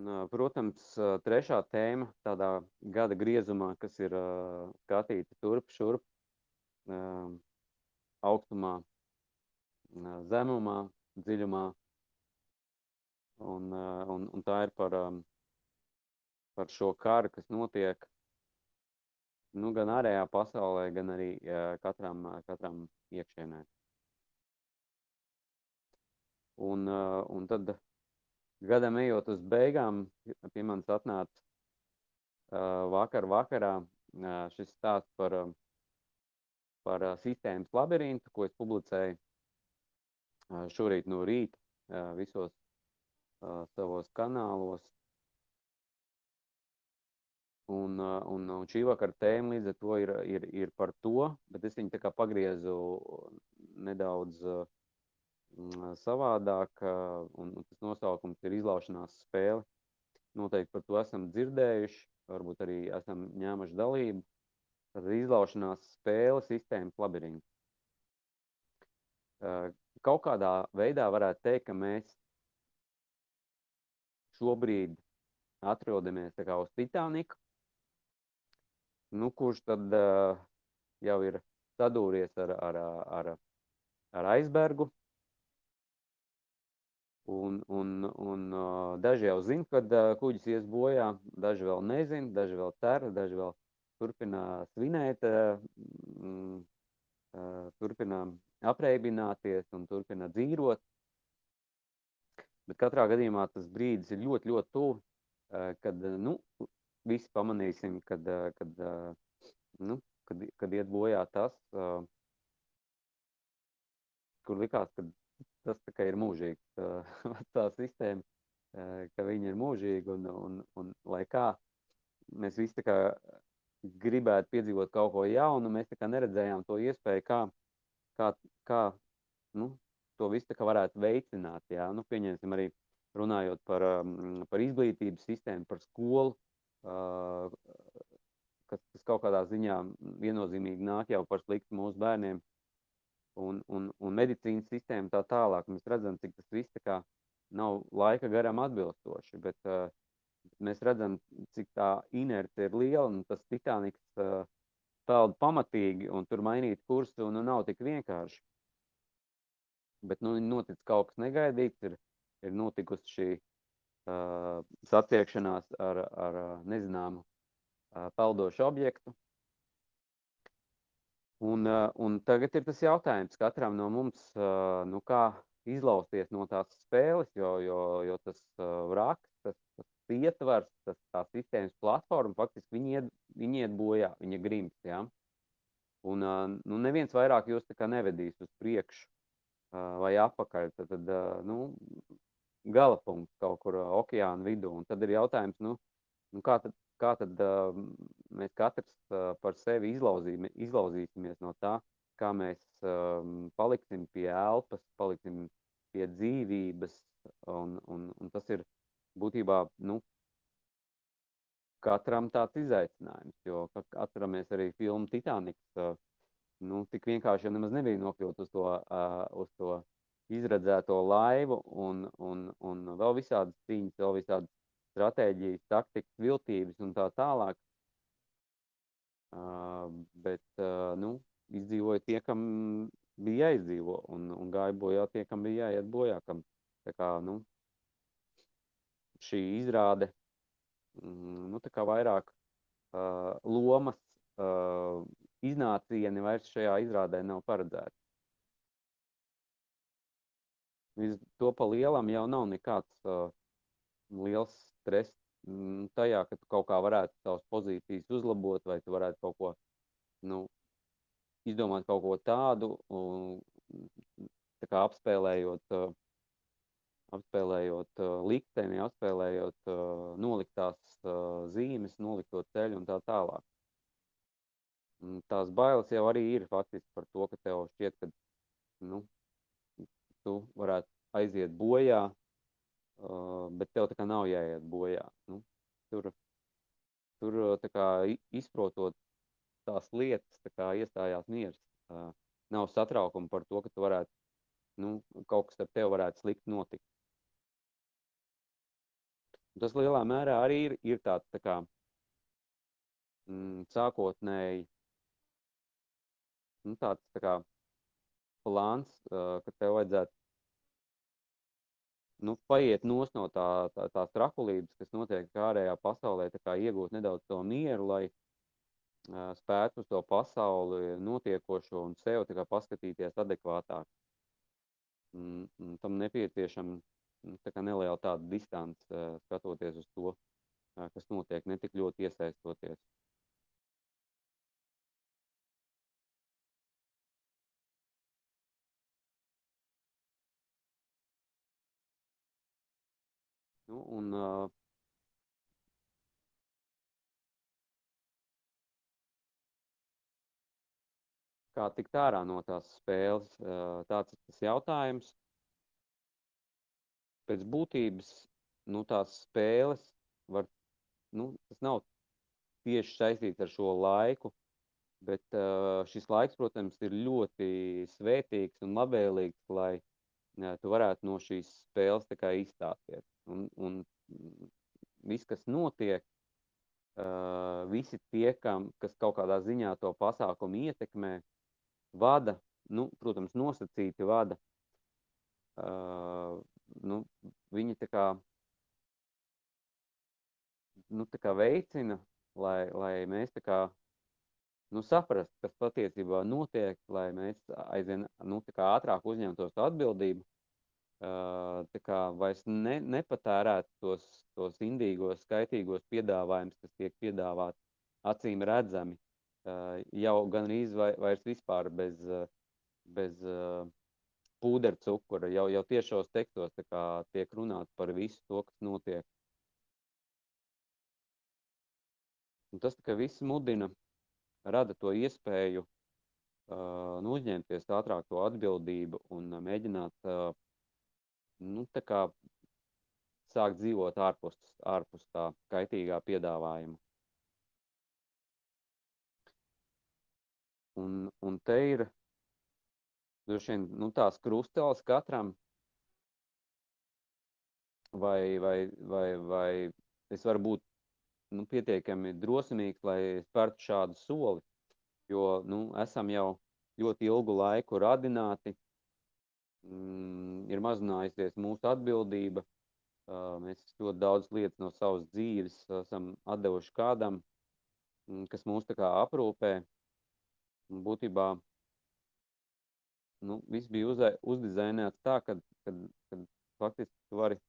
Protams, trešā tēma tādā gada griezumā, kas ir skatīta turp, šurp, augstumā, zemumā, dziļumā. Un, un, un tā ir par, par šo karu, kas notiek nu, gan ārējā pasaulē, gan arī katram, katram iekšienē. Un, un tad gadam ejot uz beigām, pie manis atnāca uh, vakar vakarā uh, šis stāsts par, uh, par uh, sistēmas labirintu, ko es publicēju uh, šorīt no rīta uh, visos uh, savos kanālos. Un, uh, un, un šī vakara tēma līdz ar to ir, ir, ir par to, bet es viņu tā kā pagriezu nedaudz uh, savādāk, un tas nosaukums ir izlaušanās spēle. Noteikti par to esam dzirdējuši, varbūt arī esam ņēmuši dalību. Tad izlaušanās spēle sistēmas labirints. Kaut kādā veidā varētu teikt, ka mēs šobrīd atrodamies uz Titaniku, nu, kurš tad uh, jau ir sadūries ar, ar, ar, ar aizbergu, Un, un, un daži jau zina, kad kuģis ies bojā, daži vēl nezina, daži vēl cer, daži vēl turpina svinēt, uh, turpina apreibināties un turpina dzīvot. Bet katrā gadījumā tas brīdis ir ļoti, ļoti tuvu, kad nu, visi pamanīsim, kad, kad, nu, kad, kad iet bojā tas, kur likās, ka tas ir mūžīgs tā sistēma, ka viņi ir mūžīgi un, un, un lai kā mēs visi kā gribētu piedzīvot kaut ko jaunu, mēs neredzējām to iespēju, kā, kā, kā nu, to visu varētu veicināt, jā, nu, pieņemsim arī runājot par, par izglītības sistēmu, par skolu, kas, kas kaut kādā ziņā viennozīmīgi nāk jau par sliktu mūsu bērniem, un, un, un medicīnas sistēma tā tālāk. Mēs redzam, cik tas viss kā nav laika garam atbilstoši, bet uh, mēs redzam, cik tā inerce ir liela un tas Titaniks uh, peld pamatīgi un tur mainīt kursu nu, nav tik vienkārši. Bet nu, notic kaut kas negaidīts, ir, ir notikusi šī uh, satiekšanās ar, ar nezināmu uh, peldošu objektu, Un, eh, un tagad ir tas jautājums katram no mums, eh, nu kā izlausties no tās spēles, jo, jo, jo tas vraks, eh, tas, tas ietvars, tas tā sistēmas platforma, faktiski viņi iet, viņi iet bojā, viņa grims, ja? Un nu, neviens vairāk jūs tā kā nevedīs uz priekšu vai apakaļ, tad, tad nu, gala punkts kaut kur okeāna vidū. Un tad ir jautājums, nu, nu kā tad, kā tad uh, mēs katrs uh, par sevi izlauzīsimies no tā, kā mēs um, paliksim pie elpas, paliksim pie dzīvības, un, un, un tas ir būtībā, nu, katram tāds izaicinājums, jo atceramies arī filmu Titaniks, uh, nu, tik vienkārši jau nemaz nebija nokļūt uz to, uh, uz to izredzēto laivu un, un, un vēl visādas cīņas, vēl visādas stratēģijas, taktikas, viltības un tā tālāk. Uh, bet, uh, nu, izdzīvoja tie, kam bija jāizdzīvo, un, un gāja bojā tie, kam bija jāiet bojā. Kam, tā kā, nu, šī izrāde, mm, nu, vairāk uh, lomas uh, iznācieni vairs šajā izrādē nav paredzēti. Līdz to pa lielam jau nav nekāds uh, liels stress mm, tajā, ka tu kaut kā varētu savas pozīcijas uzlabot, vai tu varētu kaut ko, nu, izdomāt kaut ko tādu, un, tā kā apspēlējot, apspēlējot likteni, apspēlējot noliktās zīmes, nolikto ceļu un tā tālāk. Tās bailes jau arī ir faktiski par to, ka tev šķiet, ka, nu, tu varētu aiziet bojā, Uh, bet tev tā kā nav jāiet bojā. Nu, tur, tur tā kā izprotot tās lietas, tā kā iestājās miers. Uh, nav satraukuma par to, ka tu varētu, nu, kaut kas ar tevi varētu slikti notikt. Tas lielā mērā arī ir, ir tāds tā kā mm, sākotnēji nu, tāds tā kā plāns, uh, ka tev vajadzētu nu, paiet no tā, tā, tās trakulības, kas notiek ārējā pasaulē, iegūt nedaudz to mieru, lai uh, spētu uz to pasauli notiekošo un sev kā paskatīties adekvātāk. Mm, mm, tam nepieciešama nu, tā neliela tāda distance, uh, skatoties uz to, uh, kas notiek, ne tik ļoti iesaistoties. Nu, un, uh, kā tikt ārā no tās spēles, tāds ir tas jautājums. Pēc būtības, nu, tās spēles var, nu, tas nav tieši saistīts ar šo laiku, bet šis laiks, protams, ir ļoti svētīgs un labvēlīgs, lai tu varētu no šīs spēles izstāties. Un, un viss, kas notiek, uh, visi tie, kam, kas kaut kādā ziņā to pasākumu ietekmē, vada, nu, protams, nosacīti vada, uh, nu, viņi tā kā, nu, tā kā veicina, lai, lai mēs tā kā, nu, saprast, kas patiesībā notiek, lai mēs aizvien, nu, ātrāk uzņemtos atbildību tā kā vairs ne, nepatērēt tos, tos indīgos, skaitīgos piedāvājumus, kas tiek piedāvāti acīm redzami, jau gan rīz vai, vairs vispār bez, bez pūderu cukura, jau, jau tiešos tekstos tiek runāts par visu to, kas notiek. Un tas viss mudina, rada to iespēju uh, nu, uzņemties ātrāk to atbildību un uh, mēģināt uh, nu, tā kā sākt dzīvot ārpus, ārpus tā kaitīgā piedāvājuma. Un, un te ir droši vien nu, tās krustēlis katram, vai, vai, vai, vai es varu būt nu, pietiekami drosmīgs, lai spērtu šādu soli, jo nu, esam jau ļoti ilgu laiku radināti, mm, ir mazinājusies mūsu atbildība. Mēs ļoti daudz lietas no savas dzīves esam atdevuši kādam, mm, kas mūs tā kā aprūpē. Būtībā nu, viss bija uz, uzdizainēts tā, ka, kad, kad faktiski tu vari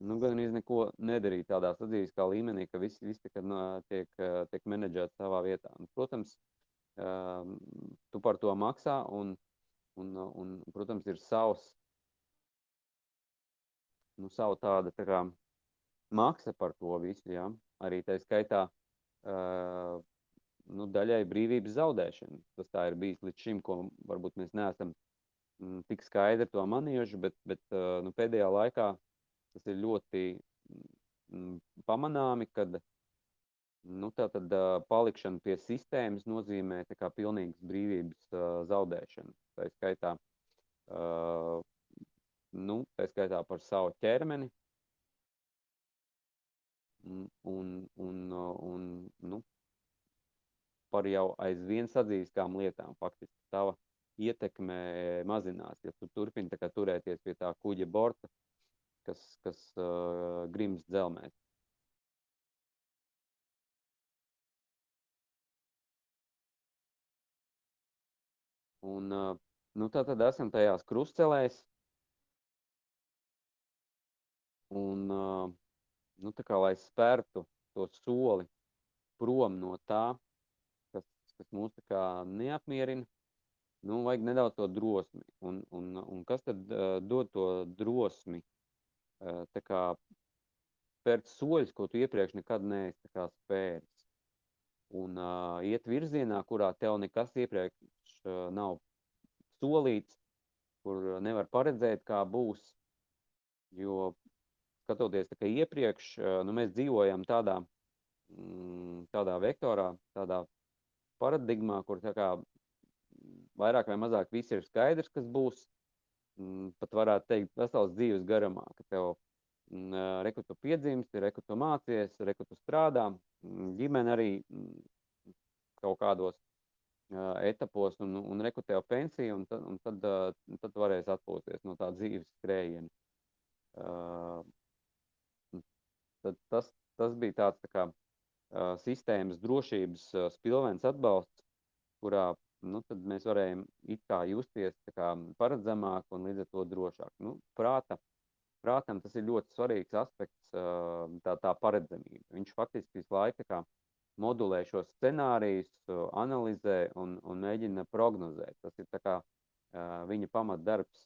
nu, gan arī neko nedarīt tādā sadzīviskā līmenī, ka viss, viss tiek, tiek, tiek menedžēts savā vietā. Protams, tu par to maksā, un, un, un protams, ir savs, nu, savu tāda tā kā maksa par to visu, ja? arī tā skaitā uh, nu, daļai brīvības zaudēšana. Tas tā ir bijis līdz šim, ko varbūt mēs neesam mm, tik skaidri to manījuši, bet, bet uh, nu, pēdējā laikā tas ir ļoti mm, pamanāmi, kad Nu, tā tad uh, palikšana pie sistēmas nozīmē kā, pilnīgas brīvības uh, zaudēšanu. Tā skaitā, uh, nu, tā skaitā par savu ķermeni un, un, un, nu, par jau aizvien sadzīviskām lietām. Faktiski tava ietekme mazinās, ja tu turpini turēties pie tā kuģa borta, kas, kas uh, grims dzelmēs. Un, nu, tā tad esam tajās krustcelēs. Un, nu, tā kā lai spērtu to soli prom no tā, kas, kas mūs tā kā neapmierina, nu, vajag nedaudz to drosmi. Un, un, un kas tad uh, dod to drosmi? Uh, tā kā spērt soļus, ko tu iepriekš nekad neesi spēris. Un uh, iet virzienā, kurā tev nekas iepriekš nav solīts, kur nevar paredzēt, kā būs. Jo skatoties iepriekš, nu, mēs dzīvojam tādā, mm, tādā vektorā, tādā paradigmā, kur kā vairāk vai mazāk viss ir skaidrs, kas būs. mm, pat varētu teikt, vesels dzīves garumā, ka tev mm, reku tu piedzimsti, reku tu mācies, reku tu strādā, ģimene arī kaut kādos etapos, un, un reku tev pensija, un tad, un tad, uh, tad varēs atpūsties no tā dzīves skrējiena. Uh, tas, tas bija tāds tā kā uh, sistēmas drošības uh, spilvens atbalsts, kurā nu, mēs varējām justies kā paredzamāk un līdz ar to drošāk. Nu, prāta, prātam tas ir ļoti svarīgs aspekts, tā, tā paredzamība. Viņš faktiski visu laiku modulē šos scenārijus, analizē un, un mēģina prognozēt. Tas ir tā kā viņa pamatdarbs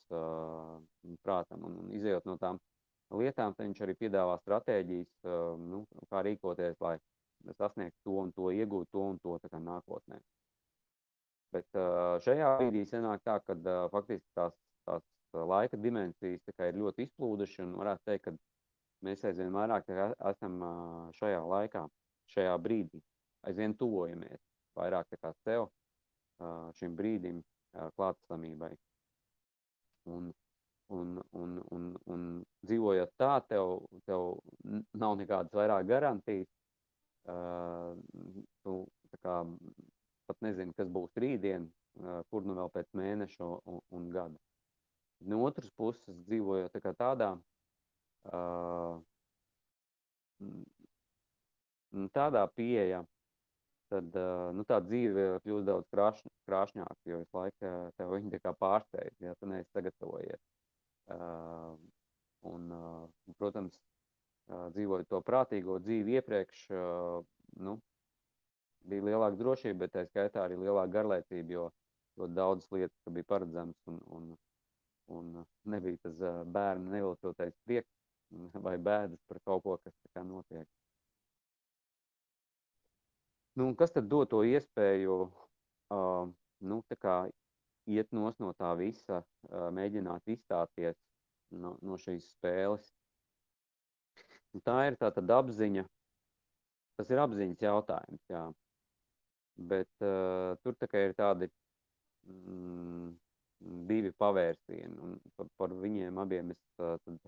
prātam un, un izējot no tām lietām, viņš arī piedāvā stratēģijas, nu, kā rīkoties, lai sasniegtu to un to, iegūt to un to nākotnē. Bet šajā brīdī sanāk tā, ka faktiski tās, tās laika dimensijas ir ļoti izplūdušas un varētu teikt, ka mēs aizvien vairāk esam šajā laikā, šajā brīdī, aizvien tuvojamies vairāk kā sev šim brīdim klātsamībai. Un, un, un, un, un dzīvojot tā, tev, tev nav nekādas vairāk garantijas. Uh, tu, kā, pat nezinu, kas būs rītdien, kur nu vēl pēc mēneša un, un gada. No otras puses, dzīvojot tā kā tādā, tādā pieeja, tad nu, tā dzīve kļūst daudz krāš, krāšņāka, jo visu laiku tev viņi tā kā pārsteidz, ja tu neesi sagatavojies. Un, protams, dzīvojot to prātīgo dzīvi iepriekš, nu, bija lielāka drošība, bet tā skaitā arī lielāka garlaicība, jo, jo daudzas lietas bija paredzamas un, un, un nebija tas bērnu neviltotais prieks vai bēdas par kaut ko, kas tā kā notiek. Nu, kas tad dod to iespēju uh, nu, iet nos no tā visa, uh, mēģināt izstāties no, no šīs spēles? Un tā ir tā tad apziņa, tas ir apziņas jautājums, jā. Bet uh, tur tā ir tādi mm, divi pavērsieni, un par, par viņiem abiem es uh, tad,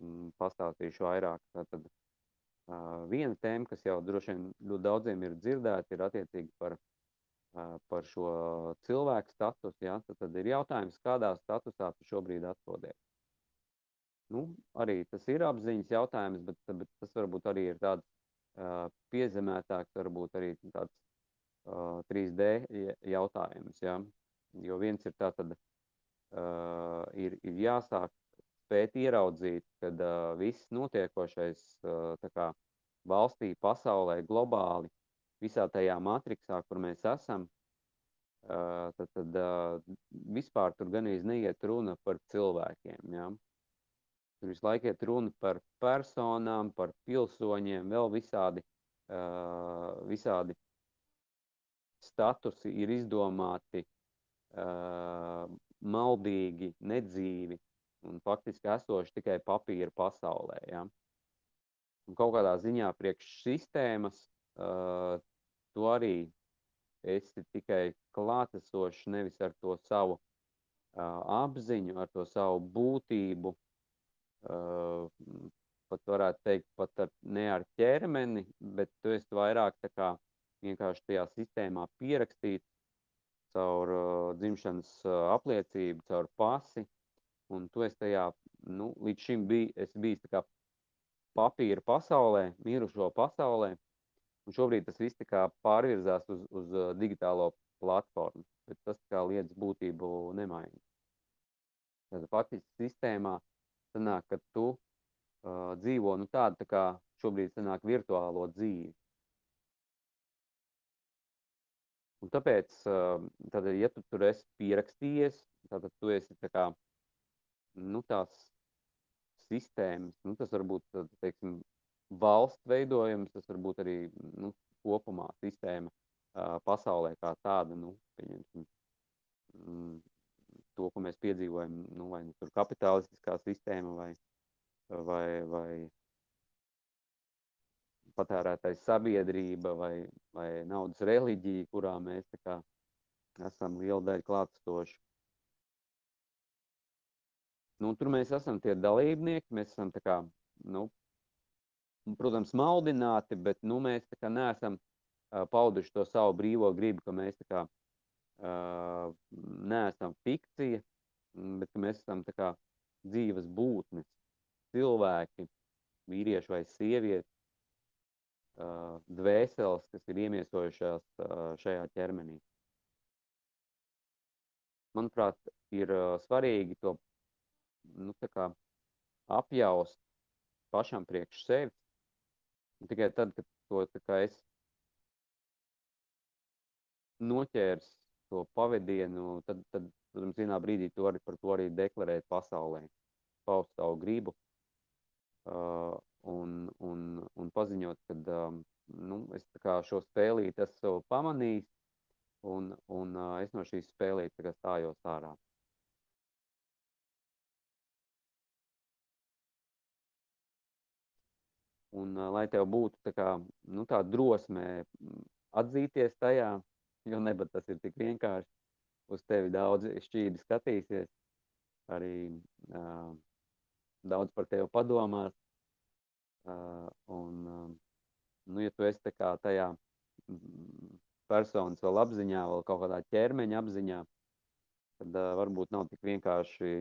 mm, pastāstīšu vairāk. Tātad, uh, viena tēma, kas jau droši vien ļoti daudziem ir dzirdēta, ir attiecīgi par, uh, par šo cilvēku statusu. Ja? Tad, tad ir jautājums, kādā statusā tu šobrīd atrodies. Nu, arī tas ir apziņas jautājums, bet, bet tas varbūt arī ir tāds uh, piezemētāks, varbūt arī tāds uh, 3D jautājums. Ja? Jo viens ir tā, tad uh, ir, ir jāsāk spēt ieraudzīt, kad uh, viss notiekošais uh, kā, valstī, pasaulē, globāli, visā tajā matriksā, kur mēs esam, uh, tad, tad uh, vispār tur gan neiet runa par cilvēkiem. Ja? Tur visu laiku iet runa par personām, par pilsoņiem, vēl visādi, uh, visādi statusi ir izdomāti uh, maldīgi, nedzīvi un faktiski esoši tikai papīra pasaulē. Ja? Un kaut kādā ziņā priekš sistēmas uh, tu arī esi tikai klātesošs nevis ar to savu uh, apziņu, ar to savu būtību, uh, pat varētu teikt, pat ar, ne ar ķermeni, bet tu esi vairāk tā kā vienkārši tajā sistēmā pierakstīts caur uh, dzimšanas uh, apliecību, caur pasi, un tu esi tajā, nu, līdz šim bij, esi bijis tā kā papīra pasaulē, mirušo pasaulē, un šobrīd tas viss pārvirzās uz, uz uh, digitālo platformu, bet tas kā liedz būtību nemaini. Tad faktiski sistēmā sanāk, ka tu uh, dzīvo, nu tādu tā kā šobrīd sanāk virtuālo dzīvi. Un tāpēc, tad, ja tu tur esi pierakstījies, tad tu esi tā kā, nu, tās sistēmas, nu, tas var būt, teiksim, valsts veidojums, tas var būt arī, nu, kopumā sistēma pasaulē kā tāda, nu, pieņemsim, mm, to, ko mēs piedzīvojam, nu, vai nu, tur kapitalistiskā sistēma vai, vai, vai patērētais sabiedrība vai, vai naudas reliģija, kurā mēs kā, esam liela daļa klātsoši. Nu, tur mēs esam tie dalībnieki, mēs esam tā kā, nu, protams, maldināti, bet nu, mēs tā kā neesam uh, pauduši to savu brīvo gribu, ka mēs tā kā uh, neesam fikcija, bet ka mēs esam tā kā dzīves būtnes, cilvēki, vīrieši vai sievietes, uh, dvēseles, kas ir iemiesojušās uh, šajā ķermenī. Manuprāt, ir uh, svarīgi to nu, kā, apjaust pašam priekš sevis. Un tikai tad, kad to kā, es noķērs to pavadienu, tad, tad, protams, vienā brīdī to arī par to arī deklarēt pasaulē, paust savu gribu uh, un, un, un paziņot, ka um, nu, es šo spēlīti esmu pamanījis un, un uh, es no šīs spēlītes stājos ārā. Un, lai tev būtu tā, kā, nu, tā drosme atzīties tajā, jo nebat tas ir tik vienkārši. Uz tevi daudz šķīdi skatīsies, arī uh, daudz par tevi padomās. Uh, un, uh, nu, ja tu esi kā tajā personas vēl apziņā, vēl kaut kādā ķermeņa apziņā, tad uh, varbūt nav tik vienkārši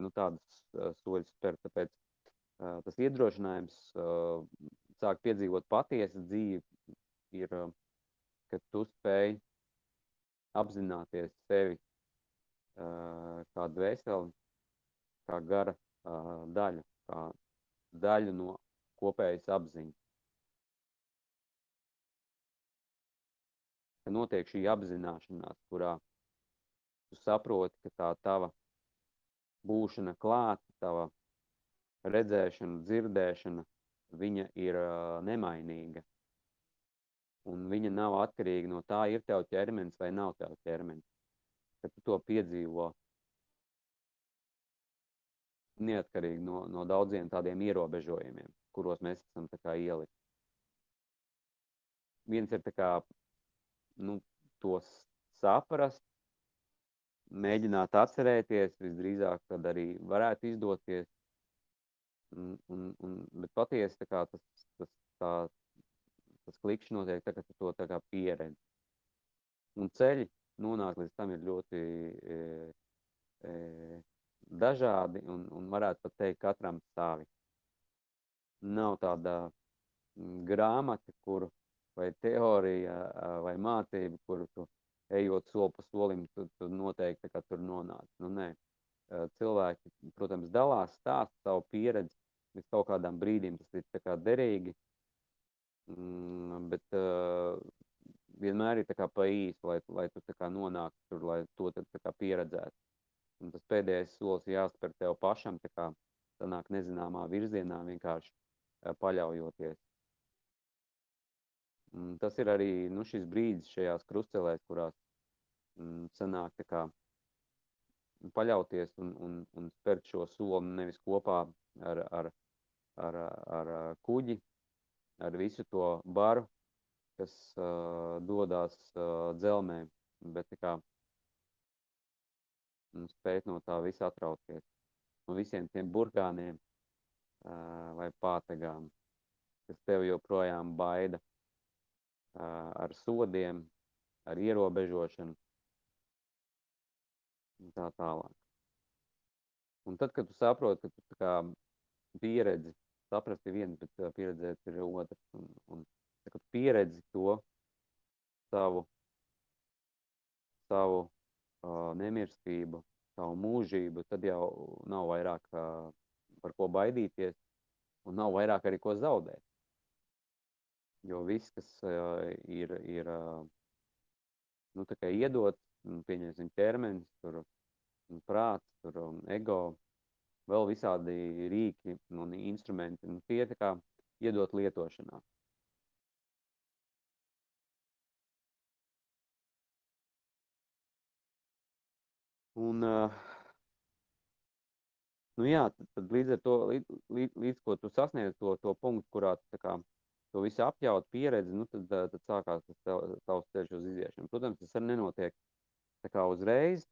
nu, tādas uh, soļus spērt. Tāpēc tas iedrošinājums uh, sāk piedzīvot patiesu dzīvi ir, ka tu spēj apzināties sevi kā dvēseli, kā gara daļu, kā daļu no kopējas apziņas. ka notiek šī apzināšanās, kurā tu saproti, ka tā tava būšana klāta, tava redzēšana, dzirdēšana, viņa ir uh, nemainīga. Un viņa nav atkarīga no tā, ir tev ķermenis vai nav tev ķermenis. Kad tu to piedzīvo neatkarīgi no, no daudziem tādiem ierobežojumiem, kuros mēs esam tā kā ielikt. Viens ir kā nu, to saprast, mēģināt atcerēties, visdrīzāk, kad arī varētu izdoties. Un, un, un, bet patiesi kā tas, tas, tā, tas klikšķis notiek tā, ka tu to kā pieredzi. Un ceļi nonāk līdz tam ir ļoti e, e, dažādi un, un varētu pat teikt katram savi. Nav tāda grāmata, kuru vai teorija vai mācība, kuru tu ejot soli pa solim, tu, tu noteikti tur nonāc. Nu, nē. Cilvēki, protams, dalās stāst savu pieredzi, līdz kaut kādām brīdīm tas ir tā kā derīgi, mm, bet uh, vienmēr ir tā pa īsi, lai, lai tu tā nonāktu tur, lai to tā pieredzētu. Un tas pēdējais solis jāspēr tev pašam, tā kā sanāk nezināmā virzienā vienkārši paļaujoties Mm, tas ir arī nu, šis brīdis šajās krustcelēs, kurās mm, sanāk kā, paļauties un, un, un spērt šo soli nevis kopā ar, ar, ar, ar kuģi, ar visu to baru, kas uh, dodas uh, dzelmē, bet kā, nu, spēt no tā visa atrauties. No visiem tiem burkāniem uh, vai pātegām, kas tev joprojām baida ar sodiem, ar ierobežošanu un tā tālāk. Un tad, kad tu saproti, ka tu pieredzi, saprast ir viens, bet pieredzēt ir otrs. Un, un kad pieredzi to savu, savu uh, nemirstību, savu mūžību, tad jau nav vairāk uh, par ko baidīties un nav vairāk arī ko zaudēt. Jo viss, kas uh, ir, ir uh, nu, iedots, pieņemsim, ķermenis, tur, prāts, tur, un ego, vēl visādi rīki un instrumenti, nu, tie kā iedot lietošanā. Un, nu jā, tad, tad līdz ar to, līdz, līdz, līdz ko tu sasniedz to, to punktu, kurā tu kā to visu apjaut pieredzi, nu, tad, tad sākās tas tavs ceļš uz iziešanu. Protams, tas arī nenotiek kā uzreiz.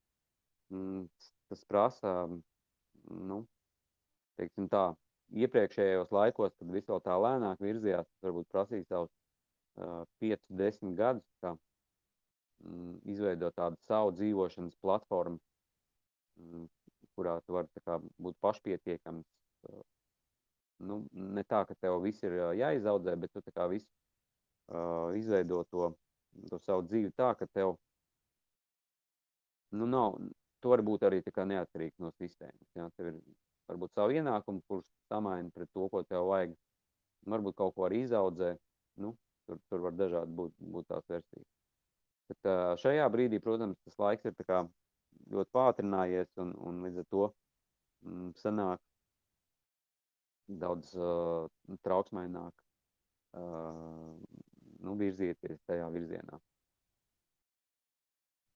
Mm, tas prasa nu, teiksim tā, iepriekšējos laikos, kad viss vēl tā lēnāk virzījās, varbūt prasīja savus uh, 5, 10 gadus, kā mm, izveidot tādu savu dzīvošanas platformu, mm, kurā tu vari kā, būt pašpietiekams. Uh, nu, ne tā, ka tev viss ir jāizaudzē, bet tu kā visu uh, izveido to, to savu dzīvi tā, ka tev nu, nav, tu vari būt arī neatkarīgs no sistēmas. Ja? Tev ir varbūt savu ienākumu, kurš samaina pret to, ko tev vajag. Varbūt kaut ko arī izaudzē. Nu, tur, tur var dažādi būt, būt tās versijas. Bet šajā brīdī, protams, tas laiks ir ļoti pātrinājies un, un līdz ar to mm, sanāk daudz uh, trauksmaināk uh, nu, virzieties tajā virzienā.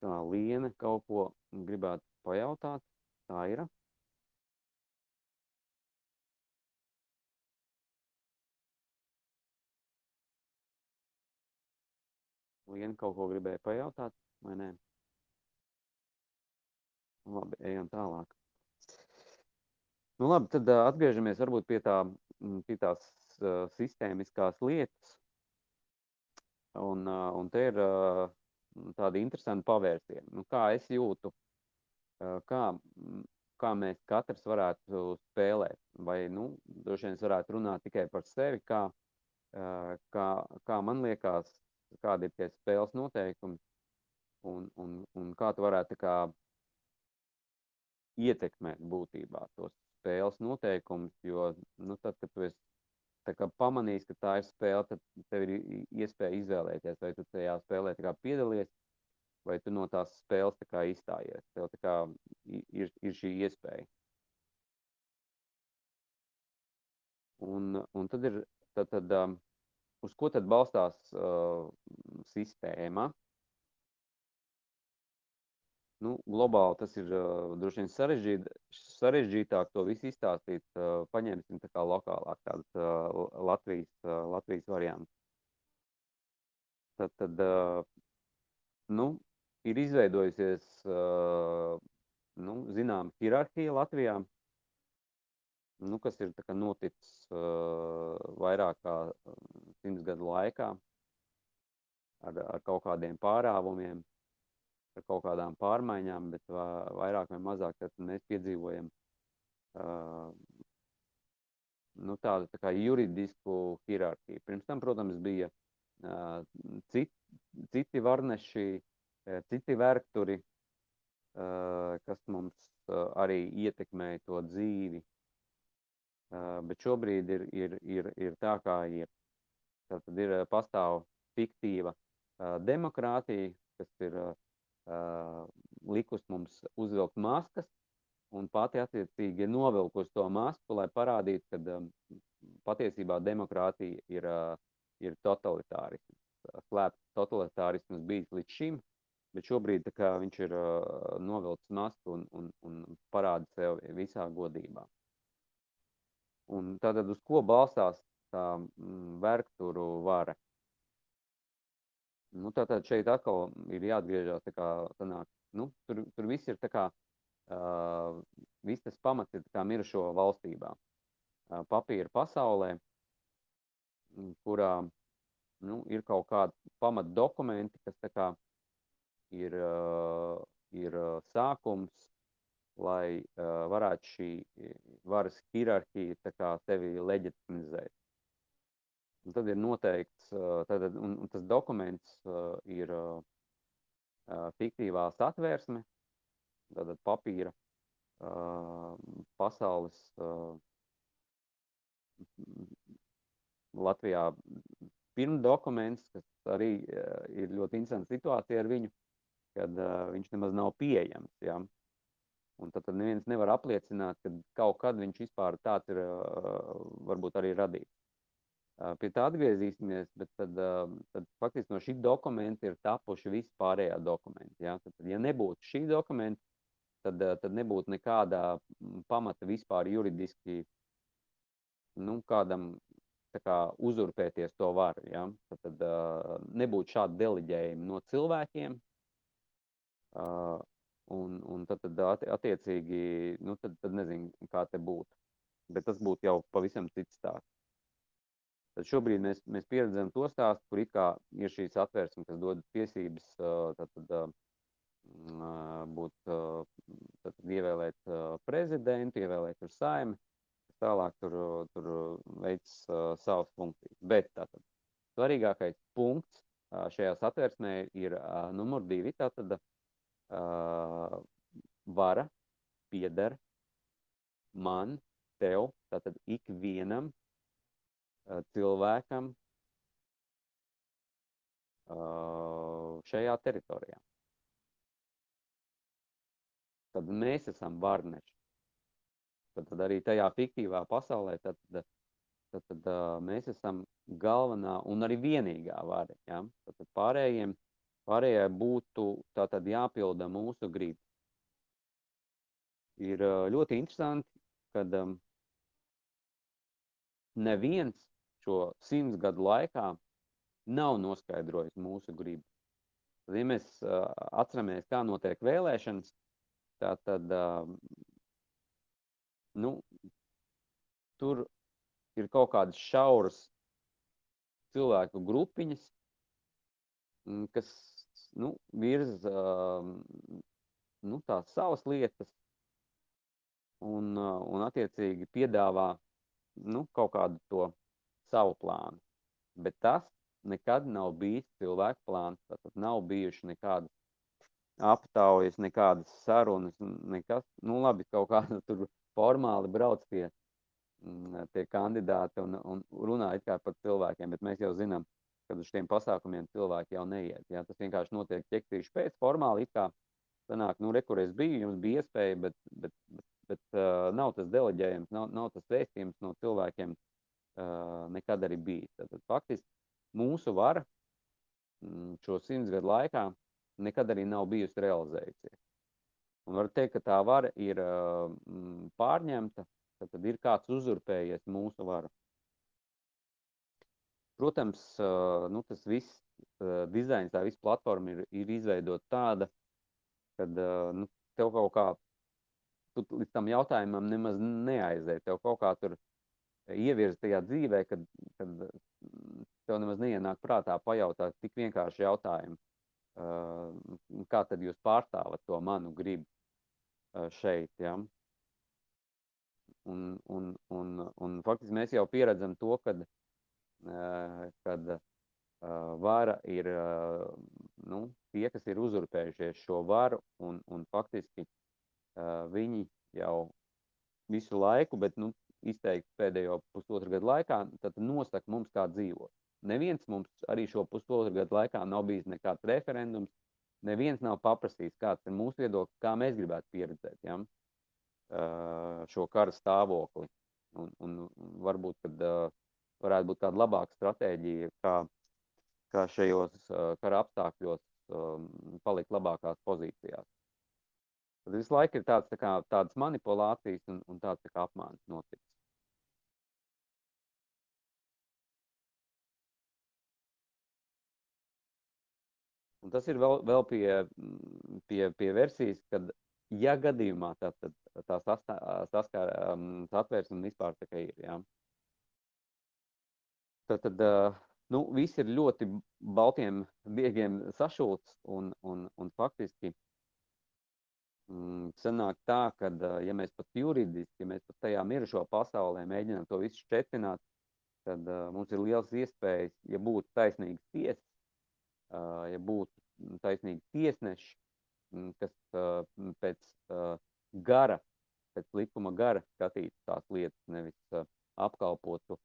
Tā Liena kaut ko gribētu pajautāt. Tā ir. Liena kaut ko gribēja pajautāt, vai nē? Labi, ejam tālāk. Nu labi, tad atgriežamies varbūt pie, tā, pie tās uh, sistēmiskās lietas. Un, uh, un te ir uh, tādi interesanti pavērsieni. Nu, kā es jūtu, kā, kā mēs katrs varētu spēlēt, vai, nu, droši vien es varētu runāt tikai par sevi, kā, kā, kā man liekas, kādi ir tie spēles noteikumi, un, un, un kā tu varētu kā ietekmēt būtībā tos spēles noteikumus, jo, nu, tad, kad tu esi pamanīs, ka tā ir spēle, tad tev ir iespēja izvēlēties, vai tu tajā spēlē piedalies, vai tu no tās spēles tā izstājies. Tev kā ir, ir šī iespēja. Un, un tad ir, tad, tad, um, uz ko tad balstās uh, sistēma? Nu, globāli tas ir uh, droši vien sarežģīt, sarežģītāk to visu izstāstīt. Uh, paņemsim tā kā lokālāk tādas uh, Latvijas, uh, Latvijas variantu. Tad, tad uh, nu, ir izveidojusies uh, nu, zinām hierarhija Latvijā, nu, kas ir noticis uh, vairāk kā simts gadu laikā ar, ar kaut kādiem pārāvumiem, ar kaut kādām pārmaiņām, bet vairāk vai mazāk mēs piedzīvojam uh, nu, tādu tā kā juridisku hierarhiju. Pirms tam, protams, bija uh, cit, citi varneši, citi vergturi, kas mums arī ietekmēja to dzīvi. Bet šobrīd ir, ir, ir, ir tā, kā ir. Tad ir pastāv fiktīva demokrātija, kas ir likus mums uzvilkt maskas, un pati attiecīgi ir novilkusi to masku, lai parādītu, ka patiesībā demokrātija ir, ir totalitārisms. Slēpts totalitārisms bijis līdz šim, Bet šobrīd kā, viņš ir novilcis masku un, un, un parāda sev visā godībā. Un tātad uz ko balstās tā mm, vergturu vara? Nu, tātad šeit atkal ir jāatgriežas, tā kā sanāk, nu, tur, tur viss ir tā kā, uh, viss tas pamats ir kā mirušo valstībā. Uh, papīra pasaulē, kurā, nu, ir kaut kādi pamat dokumenti, kas tā kā ir, uh, ir sākums, lai uh, varētu šī varas hierarhija sevi leģitimizēt. Un tad ir noteikts, tad, un, un tas dokuments ir fiktīvā satvērsme, tātad papīra pasaules Latvijā pirmdokuments, kas arī ir ļoti interesanta situācija ar viņu, kad uh, viņš nemaz nav pieejams. Ja? Un tad, tad neviens nevar apliecināt, ka kaut kad viņš vispār tāds ir uh, varbūt arī radīts. Pie tā atgriezīsimies, bet tad, tad faktiski no šī dokumenta ir tapuši visi pārējā dokumenti. Ja? Tad, ja nebūtu šī dokumenta, tad, tad nebūtu nekādā pamata vispār juridiski nu, kādam kā, uzurpēties to varu. Ja? Tad, tad nebūtu šādi deleģējumi no cilvēkiem, un, un tad, tad atti- attiecīgi, nu, tad, tad nezinu, kā te būtu. Bet tas būtu jau pavisam cits stāsts. Tad šobrīd mēs, mēs pieredzam to stāstu, kur ir šīs atvērsme, kas dod tiesības tad, tad, uh, būt, uh, tad, tad ievēlēt prezidentu, ievēlēt tur saimi, tālāk tur, tur uh, savas funkcijas. Bet tātad svarīgākais punkts šajā satversmē ir numur divi, tātad vara pieder man, tev, tātad ikvienam cilvēkam šajā teritorijā. Tad mēs esam varneši. Tad, tad arī tajā fiktīvā pasaulē tad, tad, tad, tad mēs esam galvenā un arī vienīgā vara. Ja? Tad, tad pārējiem, pārējai būtu tātad jāpilda mūsu griba. Ir ļoti interesanti, kad um, neviens šo simts gadu laikā nav noskaidrojis mūsu gribu. Ja mēs uh, atceramies, kā notiek vēlēšanas, tā tad uh, nu, tur ir kaut kādas šauras cilvēku grupiņas, kas nu, virza uh, nu, tās savas lietas un, uh, un attiecīgi piedāvā nu, kaut kādu to savu plānu. Bet tas nekad nav bijis cilvēku plāns. Tātad nav bijuši nekādas aptaujas, nekādas sarunas, nekas. Nu, labi, kaut kāda tur formāli brauc tie, tie kandidāti un, un runā kā par cilvēkiem, bet mēs jau zinām, ka uz šiem pasākumiem cilvēki jau neiet. Jā. Tas vienkārši notiek ķektīši pēc formāli sanāk, nu, re, kur es biju, jums bija iespēja, bet, bet, bet, bet uh, nav tas deleģējums, nav, nav tas vēstījums no cilvēkiem uh, nekad arī bijis. Tad faktiski mūsu vara šo simts gadu laikā nekad arī nav bijusi realizējusies. Un var teikt, ka tā vara ir uh, pārņemta, tad, ir kāds uzurpējies mūsu varu. Protams, nu, tas viss dizains, tā visa platforma ir, ir izveidota tāda, kad nu, tev kaut kā, tu līdz tam jautājumam nemaz neaizēji, tev kaut kā tur ievirza tajā dzīvē, kad, kad tev nemaz neienāk prātā pajautāt tik vienkārši jautājumu, kā tad jūs pārstāvat to manu gribu šeit, ja? Un, un, un, un faktiski mēs jau pieredzam to, kad, kad vara ir nu, tie, kas ir uzurpējušies šo varu, un, un faktiski uh, viņi jau visu laiku, bet nu, izteikti pēdējo pusotru gadu laikā, tad nosaka mums, kā dzīvot. Neviens mums arī šo pusotru gadu laikā nav bijis nekāds referendums, neviens nav paprasījis, kāds ir mūsu viedoklis, kā mēs gribētu pieredzēt ja? uh, šo kara stāvokli. Un, un varbūt, kad uh, varētu būt kāda labāka stratēģija, kā, kā šajos uh, kara apstākļos um, palikt labākās pozīcijās. Tad visu laiku ir tāds, tā kā, tādas manipulācijas un, un tāds tā kā apmāns Un tas ir vēl, vēl pie, pie, pie versijas, kad, ja gadījumā tā, tā, tā saskar, um, satvērsme vispār tā kā ir, jā. Tad, tad nu, viss ir ļoti baltiem biegiem sašūts un, un, un faktiski mm, sanāk tā, ka, ja mēs pat juridiski, ja mēs pat tajā mirušo pasaulē mēģinām to visu šķetināt, tad uh, mums ir liels iespējas, ja būtu taisnīgas tiesas, ja būtu taisnīgi tiesneši, kas pēc gara, pēc likuma gara skatītu tās lietas, nevis apkalpotu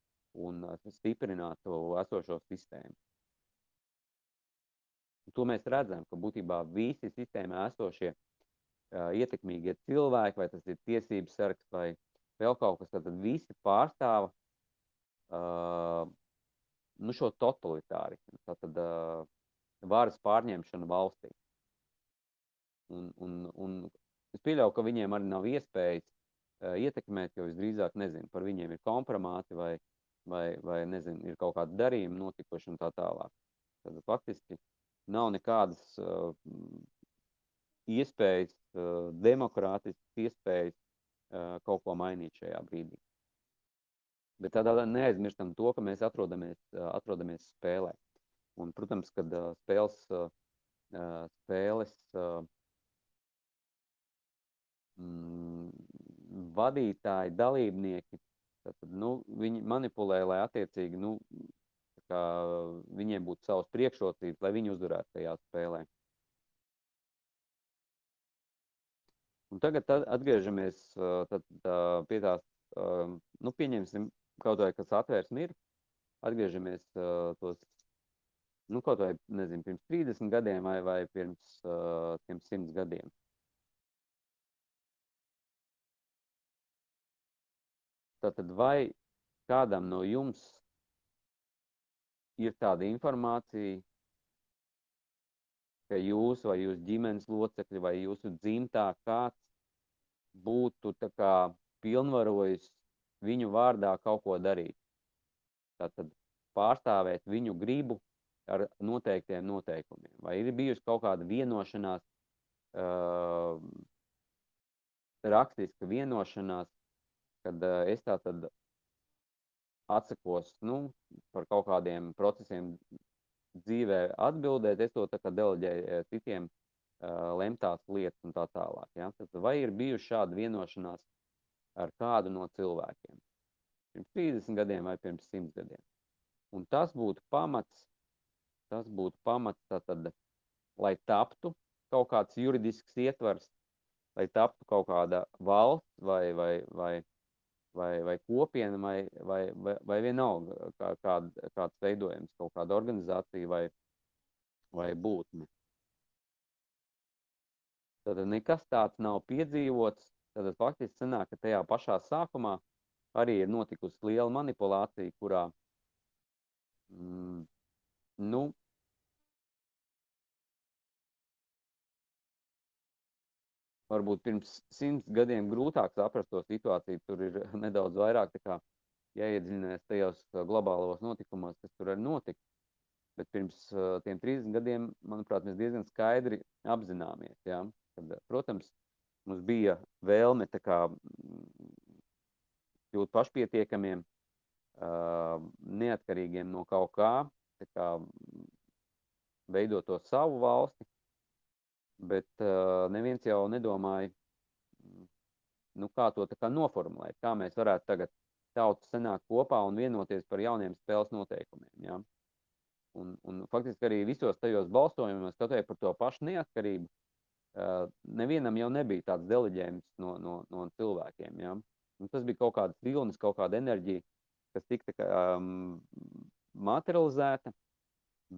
un stiprinātu esošo sistēmu. To mēs redzam, ka būtībā visi sistēmā esošie ietekmīgie cilvēki, vai tas ir tiesības sargs vai vēl kaut kas, tad visi pārstāva uh, nu, šo totalitārismu, tātad uh, varas pārņemšanu valstī. Un, un, un es pieļauju, ka viņiem arī nav iespējas uh, ietekmēt, jo visdrīzāk nezinu, par viņiem ir kompromāti vai, vai, vai nezinu, ir kaut kādi darījumi notikuši un tā tālāk. Tad faktiski nav nekādas uh, iespējas, uh, demokrātiskas iespējas uh, kaut ko mainīt šajā brīdī. Bet tādā neaizmirstam to, ka mēs atrodamies, atrodamies spēlē. Un, protams, kad uh, spēles, uh, spēles uh, mm, vadītāji, dalībnieki, tad, nu, viņi manipulē, lai attiecīgi, nu, kā viņiem būtu savas priekšrocības, lai viņi uzvarētu tajā spēlē. Un tagad atgriežamies tad, pie tās, nu, pieņemsim kaut vai, kas atvērsmi ir, atgriežamies tos, nu, kaut vai, nezinu, pirms 30 gadiem vai, vai pirms tiem 100 gadiem. Tātad vai kādam no jums ir tāda informācija, ka jūs vai jūsu ģimenes locekļi vai jūsu dzimtā kāds būtu kā pilnvarojis viņu vārdā kaut ko darīt. Tātad pārstāvēt viņu gribu ar noteiktiem noteikumiem. Vai ir bijusi kaut kāda vienošanās, uh, rakstiska vienošanās, kad uh, es tā tad atsakos nu, par kaut kādiem procesiem dzīvē atbildēt, es to deleģēju citiem uh, lemtās lietas un tā tālāk. Ja? Tad vai ir bijuši šāda vienošanās ar kādu no cilvēkiem? Pirms 30 gadiem vai pirms 100 gadiem. Un tas būtu pamats, tas būtu pamats tātad, lai taptu kaut kāds juridisks ietvars, lai taptu kaut kāda valsts vai, vai, vai vai, vai kopiena, vai, vai, vai, vai vienalga kā, kād, kāds veidojums, kaut kāda organizācija vai, vai būtne. Tad nekas tāds nav piedzīvots, tad faktiski sanāk, ka tajā pašā sākumā arī ir notikusi liela manipulācija, kurā mm, nu, varbūt pirms simts gadiem grūtāk saprast to situāciju. Tur ir nedaudz vairāk jāiedziļinās tajos globālos notikumos, kas tur ir notikt. Bet pirms uh, tiem 30 gadiem, manuprāt, mēs diezgan skaidri apzināmies. Ja? Kad, protams, mums bija vēlme kā, kļūt pašpietiekamiem, uh, neatkarīgiem no kaut kā, kā veidot to savu valsti, bet uh, neviens jau nedomāja, nu, kā to kā noformulēt, kā mēs varētu tagad tautu sanākt kopā un vienoties par jauniem spēles noteikumiem. Ja? Un, un faktiski arī visos tajos balsojumos, skatoties par to pašu neatkarību, uh, nevienam jau nebija tāds deleģējums no, no, no cilvēkiem. Ja? Un tas bija kaut kāds vilnis, kaut kāda enerģija, kas tika um, materializēta,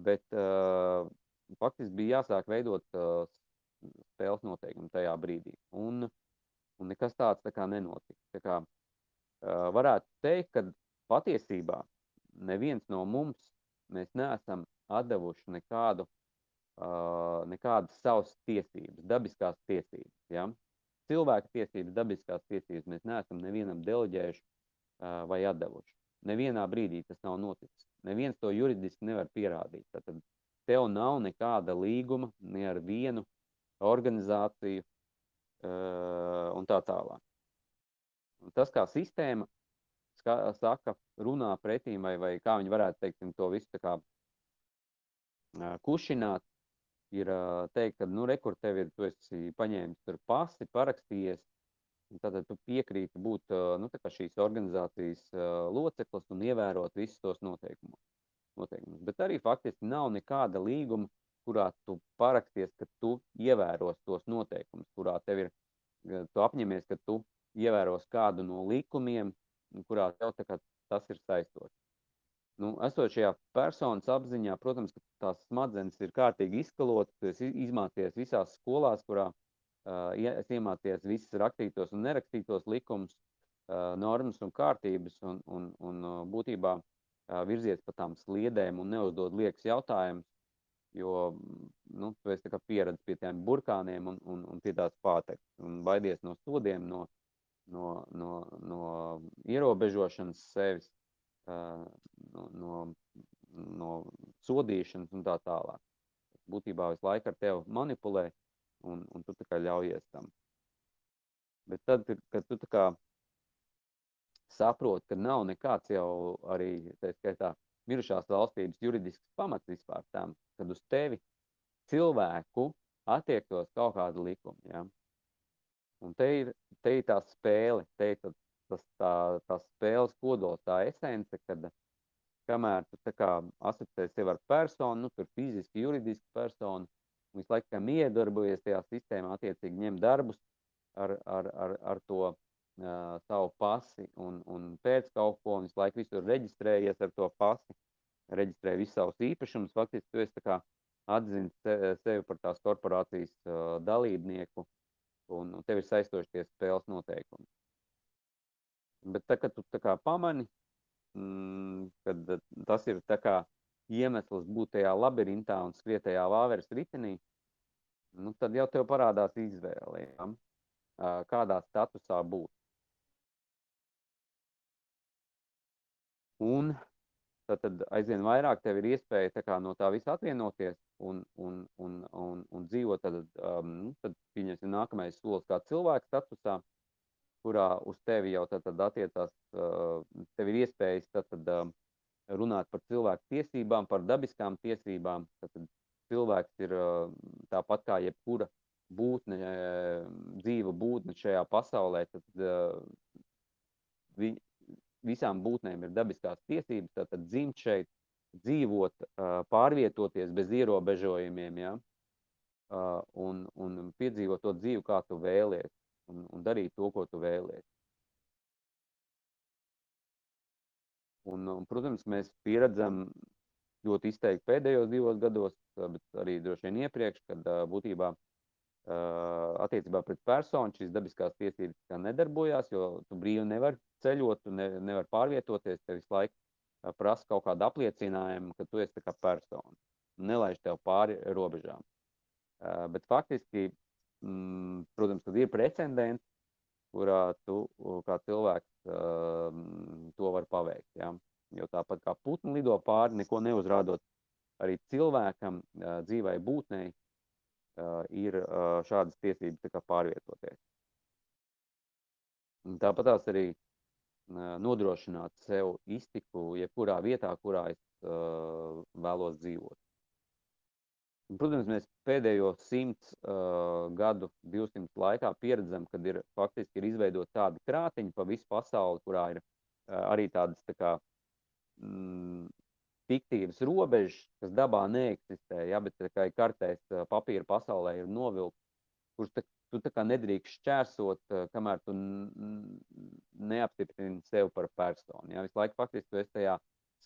bet uh, faktiski bija jāsāk veidot uh, spēles noteikumi tajā brīdī. Un, un nekas tāds tā kā nenotika. Tā kā, uh, varētu teikt, ka patiesībā neviens no mums mēs neesam atdevuši nekādu, uh, nekādas savas tiesības, dabiskās tiesības. Ja? Cilvēka tiesības, dabiskās tiesības mēs neesam nevienam deleģējuši uh, vai atdevuši. Nevienā brīdī tas nav noticis. Neviens to juridiski nevar pierādīt. Tad tev nav nekāda līguma ne ar vienu organizāciju uh, un tā tālāk. Un tas, kā sistēma ska, saka, runā pretīm, vai, vai kā viņi varētu teikt, to visu kā uh, kušināt, ir uh, teikt, ka, nu, rekur tev ir, tu esi paņēmis tur pasi, parakstījies, tātad tu piekrīti būt, nu, šīs organizācijas loceklis un ievērot visus tos noteikumus. noteikumus. Bet arī faktiski nav nekāda līguma, kurā tu paraksties, ka tu ievēros tos noteikumus, kurā tev ir, apņemies, ka tu ievēros kādu no likumiem, kurā tev tas ir saistoši. Nu, esot šajā personas apziņā, protams, ka tās smadzenes ir kārtīgi izskalotas, tu esi izmācies visās skolās, kurā es iemācies visas rakstītos un nerakstītos likumus, normas un kārtības un, un, un būtībā virzies pa tām sliedēm un neuzdod liekas jautājumus, jo nu, tu esi pieredzējis pie tiem burkāniem un, un, un pie tās pātekas un baidies no sodiem, no, no, no, no ierobežošanas sevis, no, no, no sodīšanas un tā tālāk. Būtībā visu laiku ar tevi manipulē, un, un tu tā kā ļaujies tam. Bet tad, kad tu tā kā saproti, ka nav nekāds jau arī, tā skaitā, mirušās valstības juridisks pamats vispār tam, kad uz tevi cilvēku attiektos kaut kāda likuma, ja? Un te ir, te ir tā spēle, te ir tas, tā, tā spēles kodols, tā esence, kad kamēr tu kā asociē sevi ar personu, nu, tur fiziski, juridiski personu, visu laiku iedarbojies tajā sistēmā, attiecīgi ņem darbus ar, ar, ar, ar to uh, savu pasi un, un pēc kaut ko, un visu laiku visur reģistrējies ar to pasi, reģistrē visus savus īpašumus, faktiski tu esi atzins sevi par tās korporācijas uh, dalībnieku, un, un tev ir saistoši tie spēles noteikumi. Bet tā, kad tu tā kā pamani, mm, kad tas ir tā kā iemesls būt tajā labirintā un skriet tajā vāveres ritenī, nu, tad jau tev parādās izvēle, ja? kādā statusā būt. Un tad, tad aizvien vairāk tev ir iespēja kā, no tā visa atvienoties un, un, un, un, un dzīvot. Tad, um, tad pieņemsim nākamais solis kā cilvēka statusā, kurā uz tevi jau tad, tad attiecās, uh, tev ir iespējas tad, tad, uh, runāt par cilvēku tiesībām, par dabiskām tiesībām. Tad, cilvēks ir tāpat kā jebkura būtne, dzīva būtne šajā pasaulē, tad vi, visām būtnēm ir dabiskās tiesības, tātad dzimt šeit, dzīvot, pārvietoties bez ierobežojumiem, ja? un, un piedzīvot to dzīvi, kā tu vēlies, un, un darīt to, ko tu vēlies. Un, un, protams, mēs pieredzam ļoti izteikti pēdējos divos gados, bet arī droši vien iepriekš, kad būtībā attiecībā pret personu šīs dabiskās tiesības nedarbojās, jo tu brīvi nevari ceļot, tu ne, nevari pārvietoties, tev visu laiku prasa kaut kādu apliecinājumu, ka tu esi kā persona. Nelaiž tev pāri robežām. Bet faktiski, mm, protams, ir precedents, kurā tu kā cilvēks to var paveikt. Ja? Jo tāpat kā putni lido pāri, neko neuzrādot, arī cilvēkam, dzīvai būtnei, ir šādas tiesības pārvietoties. Tāpat tās arī nodrošināt sev iztiku jebkurā vietā, kurā es vēlos dzīvot. Protams, mēs pēdējo 100 uh, gadu, 200 laikā pieredzam, kad ir faktiski ir izveidot tādi krātiņi pa visu pasauli, kurā ir uh, arī tādas tā kā mm, fiktīvas robežas, kas dabā neeksistē, ja, bet kā kartēs papīra pasaulē ir novilkt, kurš tā, tu tā kā nedrīkst šķērsot, kamēr tu neapstiprini sevi par personu. Ja. Visu laiku faktiski tu esi tajā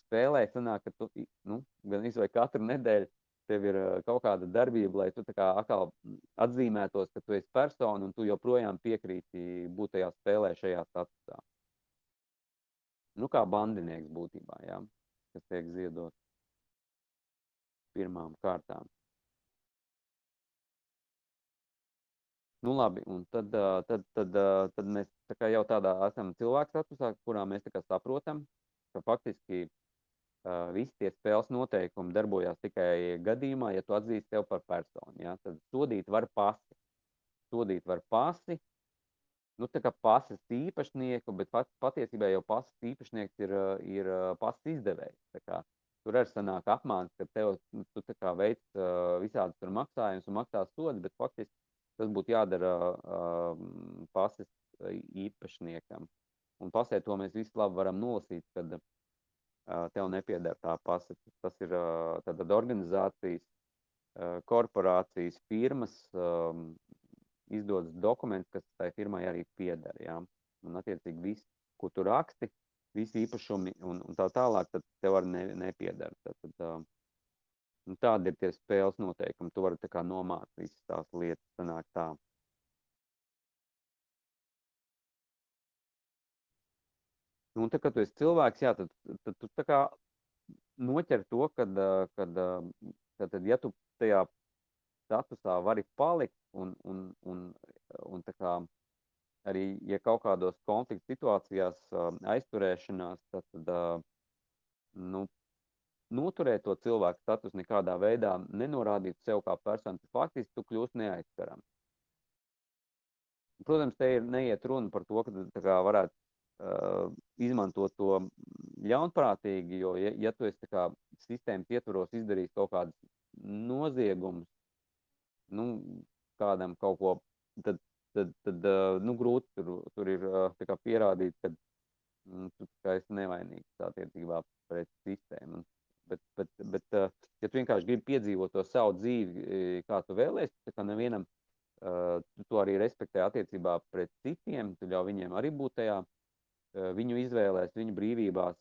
spēlē, sanāk, ka tu, nu, gan izvai katru nedēļu tev ir kaut kāda darbība, lai tu atkal atzīmētos, ka tu esi persona un tu joprojām piekrīti būt tajā spēlē šajā statusā. Nu, kā bandinieks būtībā, jā. Kas tiek ziedot pirmām kārtām. Nu, labi, un tad, tad, tad, tad mēs tā jau tādā esam cilvēku statusā, kurā mēs saprotam, ka faktiski visi tie spēles noteikumi darbojās tikai gadījumā, ja tu atzīsti tev par personu. Ja? Tad sodīt var pasi. Sodīt var pasi, nu, tā kā pasas īpašnieku, bet pat, patiesībā jau pasas īpašnieks ir, ir pasas izdevējs. Tur arī sanāk apmāns, ka tev, nu, tu tā kā veic uh, visādas tur maksājumus un maksā sodi, bet faktiski tas būtu jādara uh, pasas īpašniekam. Un pasē to mēs visi labi varam nolasīt, kad uh, tev nepieder tā pasa. Tas ir tātad organizācijas, korporācijas, firmas, izdodas dokuments, kas tai firmai arī pieder. Ja? Un, attiecīgi, viss, ko tu raksti, visi īpašumi un, un tā tālāk, tad tev arī ne, nepieder. Tad, tad, tādi ir tie spēles noteikumi. Tu vari nomāt visas tās lietas, sanāk tā. Nu, tā, kad tu esi cilvēks, jā, tad, tad tu tā kā noķer to, kad, kad, kad, kad ja tu tajā statusā vari palikt un, un, un, un tā kā arī, ja kaut kādos konflikta situācijās aizturēšanās, tad, tad nu, noturēt to cilvēku status nekādā veidā, nenorādīt sev kā personu, tad faktiski tu kļūst neaizskarams. Protams, te ir neiet runa par to, ka kā varētu izmantot to ļaunprātīgi, jo, ja, ja tu esi kā sistēmas ietvaros izdarījis kaut kādus noziegumus, nu, kādam kaut ko, tad, tad, tad uh, nu, grūti tur, tur ir uh, kā pierādīt, ka mm, tu esi nevainīgs attiecībā pret sistēmu. Bet, bet, bet uh, ja tu vienkārši gribi piedzīvot to savu dzīvi, kā tu vēlēsi, tā kā nevienam uh, tu to arī respektē attiecībā pret citiem, tu ļauj viņiem arī būt tajā uh, viņu izvēlēs, viņu brīvībās,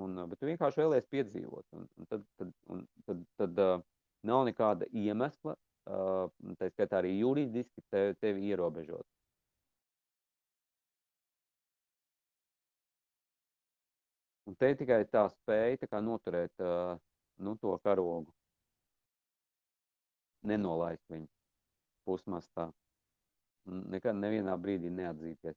un, bet tu vienkārši vēlēsi piedzīvot. Un, un tad, tad, un, tad, tad uh, nav nekāda iemesla, uh, tā skaitā arī juridiski tevi, tevi ierobežot. Un te tikai tā spēja tā kā noturēt uh, nu, to karogu, nenolaist viņu pusmastā, nekad nevienā brīdī neatzīties.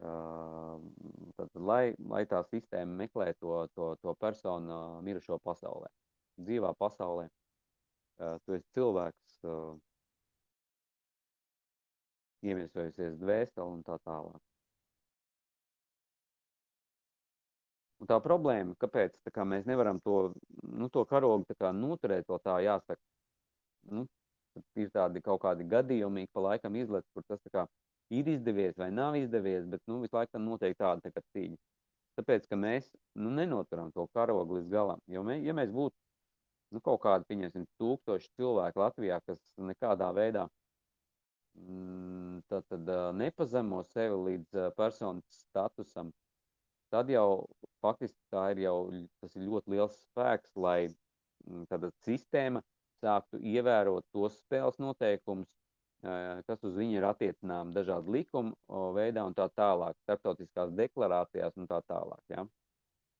Tad, lai, lai tā sistēma meklē to, to, to personu mirušo pasaulē, dzīvā pasaulē, tu esi cilvēks, iemiesojusies dvēseli un tā tālāk. Un tā problēma, kāpēc tā kā mēs nevaram to, nu, to karogu kā noturēt, to tā jāsaka, nu, ir tādi kaut kādi gadījumi, pa laikam izlec, kur tas tā kā ir izdevies vai nav izdevies, bet, nu, visu laikam notiek tāda tā cīņa. Tāpēc, ka mēs, nu, nenoturam to karogu līdz galam, jo mē, ja mēs būtu, nu, kaut kādi, pieņemsim, tūkstoši cilvēki Latvijā, kas nekādā veidā mm, tad, tad nepazemo sevi līdz personas statusam, tad jau faktiski tā ir jau tas ir ļoti liels spēks, lai mm, tāda sistēma sāktu ievērot tos spēles noteikumus, kas uz viņu ir attiecināmi dažādu likumu veidā un tā tālāk, starptautiskās deklarācijās un tā tālāk. Ja?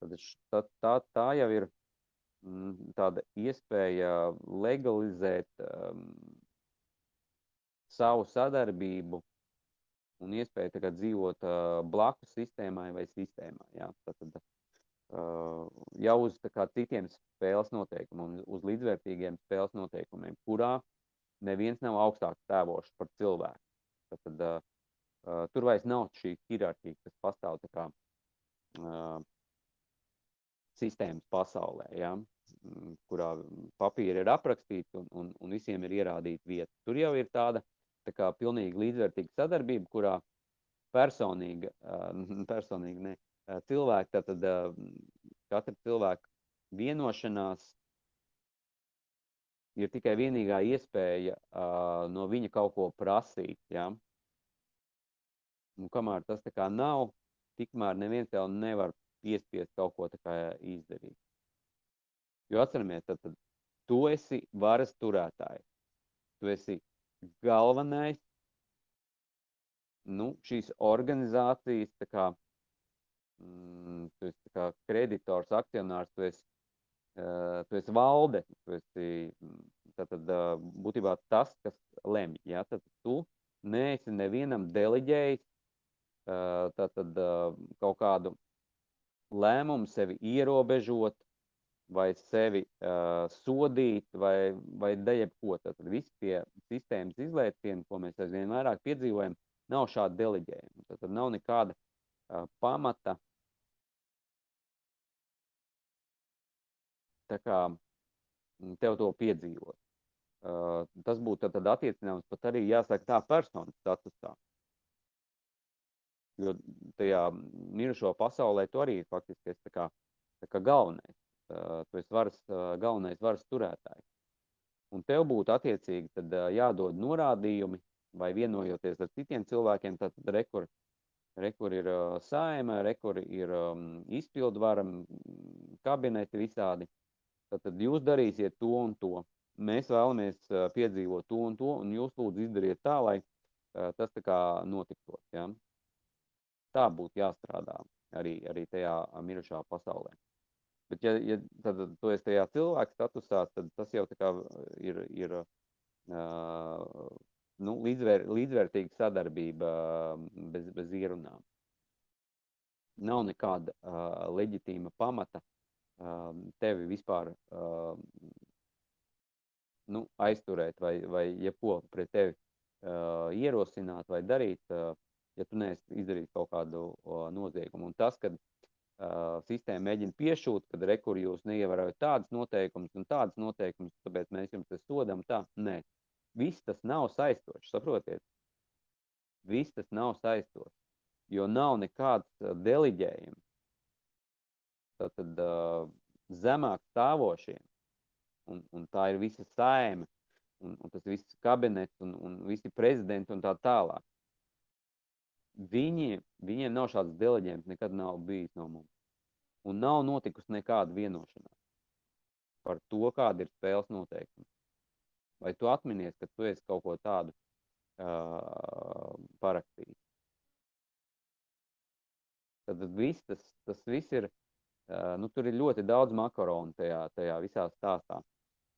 Tad tā, tā, tā jau ir mm, tāda iespēja legalizēt um, savu sadarbību un iespēja tagad dzīvot uh, blakus sistēmai vai sistēmai. Ja? Tad, uh, jau uz kā, citiem spēles noteikumiem, uz līdzvērtīgiem spēles noteikumiem, kurā neviens nav augstāks tēvošs par cilvēku. Tad, tad, uh, uh, tur vairs nav šī hierarhija, kas pastāv kā, uh, sistēmas pasaulē, ja? kurā papīri ir aprakstīti un, un, un visiem ir ierādīta vieta. Tur jau ir tāda tā kā pilnīgi līdzvērtīga sadarbība, kurā personīga, personīga ne, cilvēki, tātad katra cilvēka vienošanās ir tikai vienīgā iespēja no viņa kaut ko prasīt, ja? Un kamēr tas tā kā nav, tikmēr neviens jau nevar piespiest kaut ko izdarīt. Jo atceramies, tad, tad tu esi varas turētājs. Tu esi galvenais nu, šīs organizācijas, kā, mm, kā kreditors, akcionārs, tu esi, uh, tu esi valde, tu esi tātad, būtībā tas, kas lemj. Ja? Tad tu neesi nevienam deleģējis tātad, kaut kādu lēmumu sevi ierobežot, vai sevi uh, sodīt, vai, vai dejebko. Tad visi tie sistēmas izlēcieni, ko mēs aizvien vairāk piedzīvojam, nav šādi deleģējumi. Tad nav nekāda uh, pamata. Tā kā tev to piedzīvot. Uh, tas būtu tad, tad attiecināms pat arī jāsaka tā personas statusā. Jo tajā mirušo pasaulē tu arī faktiski esi tā kā, tā kā galvenais tu esi varas, galvenais varas turētājs. Un tev būtu attiecīgi tad, jādod norādījumi, vai vienojoties ar citiem cilvēkiem, tad rekur, rekur ir saima, rekur ir um, izpildvara, kabineti visādi. Tad, jūs darīsiet to un to. Mēs vēlamies piedzīvot to un to, un jūs lūdzu izdariet tā, lai tas tā kā notiktos. Ja? Tā būtu jāstrādā arī, arī tajā mirušā pasaulē. Bet, ja, ja tad, tu esi tajā cilvēka statusā, tad tas jau ir, ir uh, nu, līdzvēr, līdzvērtīga sadarbība bez, bez ierunām. Nav nekāda uh, leģitīma pamata tevi vispār nu, aizturēt vai, vai jebko pret tevi ierosināt vai darīt, ja tu neesi izdarījis kaut kādu noziegumu. Un tas, kad sistēma mēģina piešūt, kad rekur jūs neievērojat tādas noteikumus un tādas noteikumus, tāpēc mēs jums te sodam tā. Nē, viss tas nav saistošs, saprotiet? Viss tas nav saistošs, jo nav nekāds deliģējums. Tātad uh, zemāk stāvošiem, un, un tā ir visa saime, un, un tas viss kabinets, un, un visi prezidenti un tā tālāk. Viņi, viņiem nav šāds deleģējums, nekad nav bijis no mums. Un nav notikusi nekāda vienošanās par to, kāda ir spēles noteikumi. Vai tu atminies, ka tu esi kaut ko tādu uh, parakstījis? Tad viss tas, tas viss ir, uh, nu tur ir ļoti daudz makaronu tajā, tajā visā stāstā.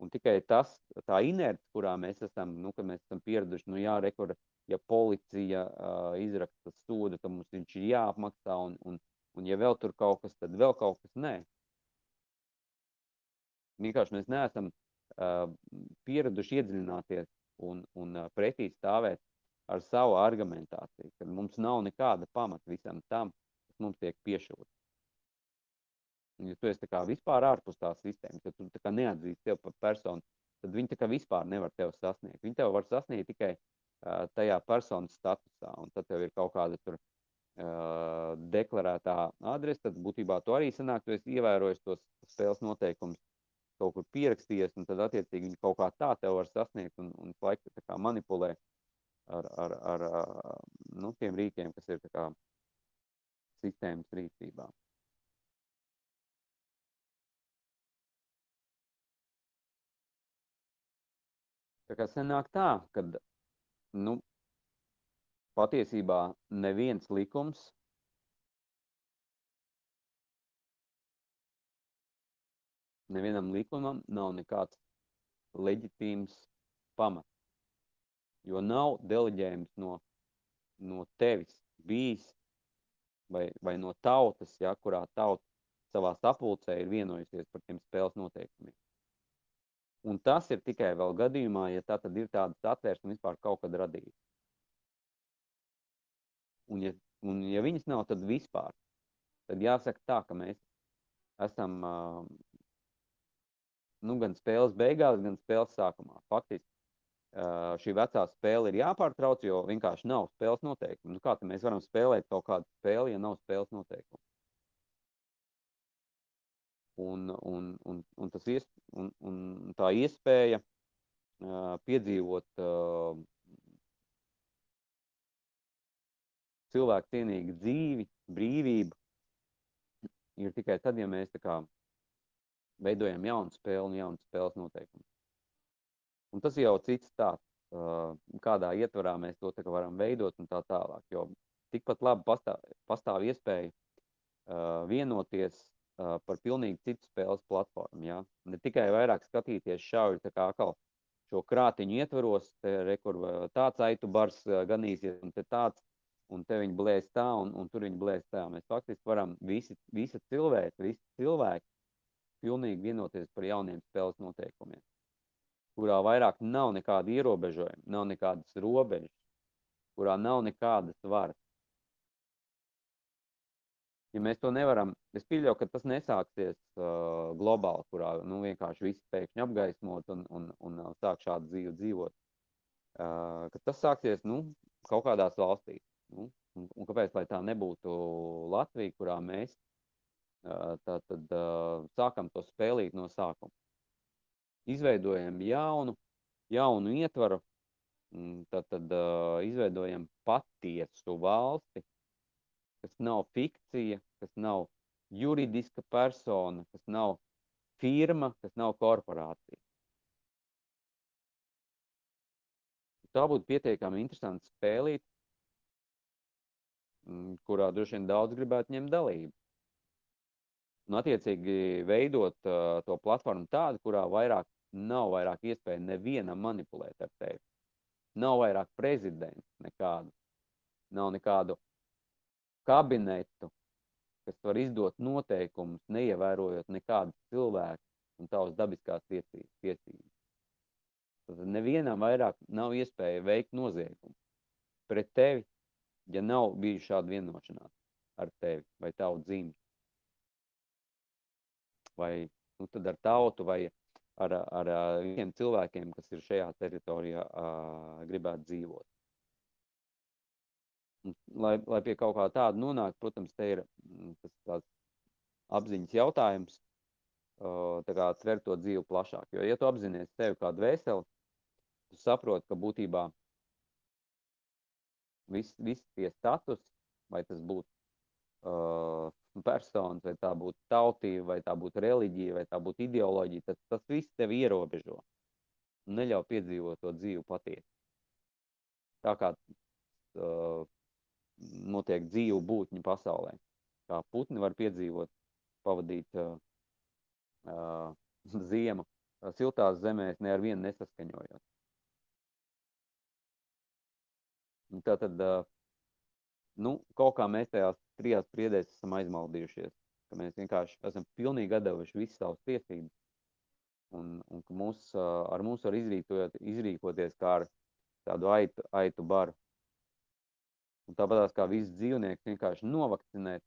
Un tikai tas, tā inerce, kurā mēs esam, nu, mēs esam pieraduši, nu jā, rekur, ja policija uh, izraksta sodu, tad mums viņš ir jāapmaksā, un, un, un ja vēl tur kaut kas, tad vēl kaut kas nē. Vienkārši mēs neesam uh, pieraduši iedziļināties un, un uh, pretī stāvēt ar savu argumentāciju, ka mums nav nekāda pamata visam tam, kas mums tiek piešūts. Ja tu esi vispār ārpus tās sistēmas, ja tu neatzīsti sev par personu, tad viņi vispār nevar tevi sasniegt. Viņi tevi var sasniegt tikai uh, tajā personas statusā, un tad tev ir kaut kāda tur uh, deklarētā adrese, tad būtībā tu arī sanāk, tu esi ievērojis tos spēles noteikumus, kaut kur pierakstījies, un tad attiecīgi viņi kaut kā tā tev var sasniegt un, un kā manipulē ar, ar, ar, nu, tiem rīkiem, kas ir kā sistēmas rīcībā. Tā kā sanāk tā, ka nu, patiesībā neviens likums nevienam likumam nav nekāds leģitīms pamats. Jo nav deleģējums no, no tevis bijis vai, vai no tautas, ja, kurā tauta savā sapulcē ir vienojusies par tiem spēles noteikumiem. Un tas ir tikai vēl gadījumā, ja tā tad ir tādas atvērsme vispār kaut kad radīta. Un ja, un ja viņas nav, tad vispār. Tad jāsaka tā, ka mēs esam uh, nu, gan spēles beigās, gan spēles sākumā. Faktiski uh, šī vecā spēle ir jāpārtrauc, jo vienkārši nav spēles noteikumu. Nu, kā mēs varam spēlēt kaut kādu spēli, ja nav spēles noteikumu? Un, un, un, un, tas ies, un, un tā iespēja uh, piedzīvot uh, cilvēku cienīgu dzīvi, brīvību, ir tikai tad, ja mēs kā veidojam jaunu spēli un jaunu spēles noteikumu. Un tas jau cits tāds, uh, kādā ietvarā mēs to varam veidot un tā tālāk, jo tikpat labi pastāv, pastāv iespēja uh, vienoties uh, par pilnīgi citu spēles platformu. Ja? Ne tikai vairāk skatīties šauji tā kā atkal šo krātiņu ietvaros, rekur tāds aitu bars ganīsies un te tāds, un te viņi blēs tā, un, un tur viņi blēs tā. Mēs faktiski varam visi, visi cilvēki, visi cilvēki pilnīgi vienoties par jauniem spēles noteikumiem, kurā vairāk nav nekāda ierobežojuma, nav nekādas robežas, kurā nav nekādas varas ja mēs to nevaram, es pieļauju, ka tas nesāksies uh, globāli, kurā nu, vienkārši visi pēkšņi apgaismot un, un, un uh, sāk šādu dzīvi dzīvot. Uh, tas sāksies nu, kaut kādās valstīs. Nu, un, un kāpēc tā nebūtu Latvija, kurā mēs uh, tā, tad, uh, sākam to spēlīt no sākuma? Izveidojam jaunu, jaunu ietvaru, tad, tad uh, izveidojam patiesu valsti, kas nav fikcija, kas nav juridiska persona, kas nav firma, kas nav korporācija. Tā būtu pietiekami interesanti spēlīt, mm, kurā droši vien daudz gribētu ņemt dalību. Un, attiecīgi, veidot uh, to platformu tādu, kurā vairāk nav vairāk iespēja nevienam manipulēt ar tevi. Nav vairāk prezidents nekādu, nav nekādu kabinetu, kas var izdot noteikumus, neievērojot nekādas cilvēku un tavas dabiskās tiesības. Tad nevienam vairāk nav iespēja veikt noziegumu pret tevi, ja nav bijuši šāda vienošanās ar tevi vai tavu dzimtu. Vai nu, tad ar tautu vai ar, ar, ar visiem cilvēkiem, kas ir šajā teritorijā, gribētu dzīvot. Un, lai, lai pie kaut kā tāda nonāk, protams, te ir mm, tas tāds apziņas jautājums, uh, tā kā tver to dzīvi plašāk. Jo, ja tu apzinies sevi kā dvēseli, tu saproti, ka būtībā visi vis tie status, vai tas būtu uh, personas, vai tā būtu tautība, vai tā būtu reliģija, vai tā būtu ideoloģija, tas, tas viss tevi ierobežo un neļauj piedzīvot to dzīvi patiesi. Tā kā uh, notiek dzīvu būtņu pasaulē. Kā putni var piedzīvot, pavadīt uh, uh, ziemu siltās zemēs, ne ar vienu nesaskaņojot. Tātad, nu, kaut kā mēs tajās trijās priedēs esam aizmaldījušies, ka mēs vienkārši esam pilnīgi atdevuši visas savas tiesības, un, un ka mūs, ar mums var izrīkot, izrīkoties kā ar tādu aitu, aitu baru. Un tāpatās kā visus dzīvniekus vienkārši novakcinēt,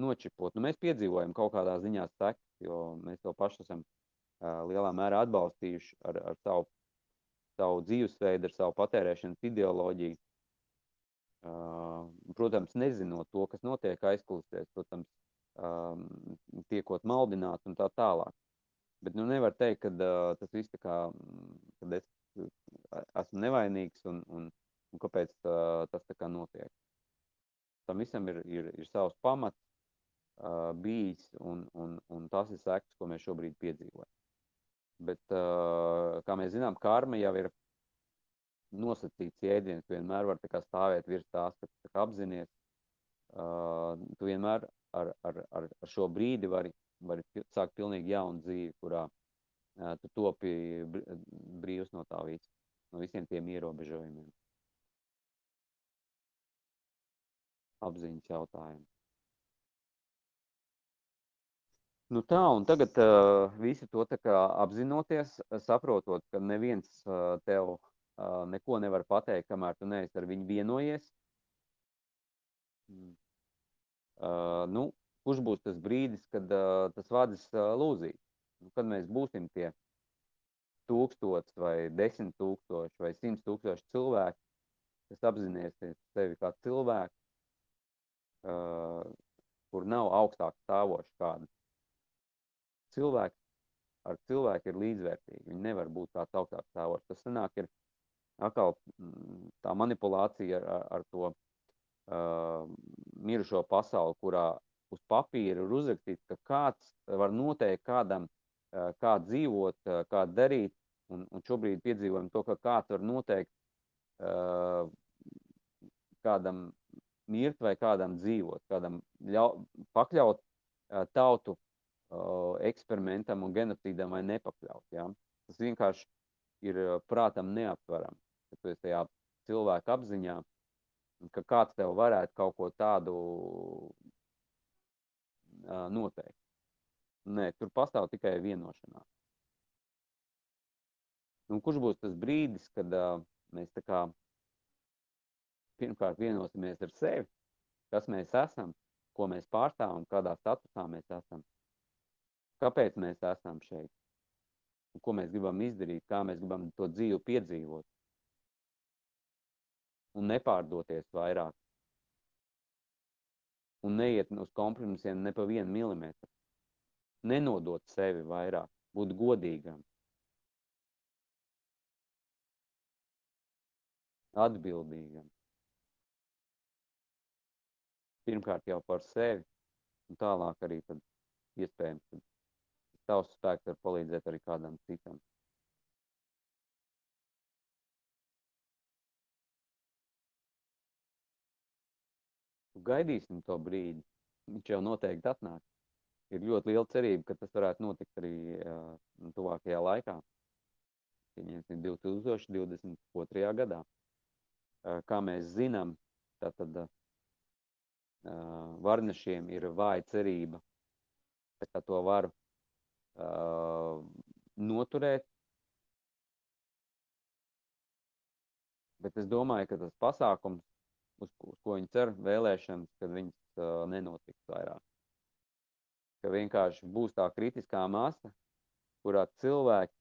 nočipot. Nu, mēs piedzīvojam kaut kādā ziņā sekas, jo mēs to pašu esam uh, lielā mērā atbalstījuši ar, ar savu, savu dzīvesveidu, ar savu patērēšanas ideoloģiju. Protams, nezinot to, kas notiek aizkulisēs, protams, tiekot maldināts un tā tālāk. Bet nu, nevar teikt, ka tas viss tā kā, kad es esmu nevainīgs un, un, tā kā notiek. Tam visam ir, ir, ir savs pamats bijis un, un, un tas ir sekas, ko mēs šobrīd piedzīvojam. Bet, kā mēs zinām, karma jau ir nosacīts jēdziens, tu vienmēr var kā, stāvēt virs tās, ka tu apzinies. Uh, tu vienmēr ar, ar, ar, ar šo brīdi vari, vari sākt pilnīgi jaunu dzīvi, kurā uh, tu topi brīvs no tā visa, no visiem tiem ierobežojumiem. Apziņas jautājumu. Nu tā, un tagad uh, visi to tā kā apzinoties, saprotot, ka neviens uh, tev Uh, neko nevar pateikt, kamēr tu neesi ar viņu vienojies. Mm. Uh, nu, kurš būs tas brīdis, kad uh, tas vadis uh, lūzīs? Nu, kad mēs būsim tie tūkstots vai desmit tūkstoši vai simts tūkstoši cilvēki, kas apzināsies sevi kā cilvēku, uh, kur nav augstāk stāvoši kāda. Cilvēki ar cilvēku ir līdzvērtīgi. Viņi nevar būt kāds augstāk stāvošs. Tas sanāk ir atkal mm, tā manipulācija ar, ar, ar to uh, mirušo pasauli, kurā uz papīra ir uzrakstīts, ka kāds var noteikt kādam, uh, kā dzīvot, uh, kā darīt, un, un šobrīd piedzīvojam to, ka kāds var noteikt uh, kādam mirt vai kādam dzīvot, kādam ļau, pakļaut uh, tautu uh, eksperimentam un genocīdam vai nepakļaut. Ja? Tas vienkārši ir prātam neaptverami ka tu esi tajā cilvēka apziņā, ka kāds tev varētu kaut ko tādu uh, noteikt. Nē, tur pastāv tikai vienošanās. Un kurš būs tas brīdis, kad uh, mēs tā kā pirmkārt vienosimies ar sevi, kas mēs esam, ko mēs pārstāvam, kādā statusā mēs esam, kāpēc mēs esam šeit, un ko mēs gribam izdarīt, kā mēs gribam to dzīvi piedzīvot un nepārdoties vairāk. Un neiet uz kompromisiem ne pa vienu milimetru. Nenodot sevi vairāk, būt godīgam. Atbildīgam. Pirmkārt jau par sevi, un tālāk arī tad iespējams, ka tavs spēks var palīdzēt arī kādam citam. gaidīsim to brīdi. Viņš jau noteikti atnāk. Ir ļoti liela cerība, ka tas varētu notikt arī uh, tuvākajā laikā. Pieņemsim 2022. gadā. Uh, kā mēs zinām, tātad uh, uh, varnešiem ir vāja cerība, ka to var uh, noturēt. Bet es domāju, ka tas pasākums, uz, uz ko viņi cer, vēlēšanas, kad viņas uh, nenotiks vairāk. Ka vienkārši būs tā kritiskā masa, kurā cilvēki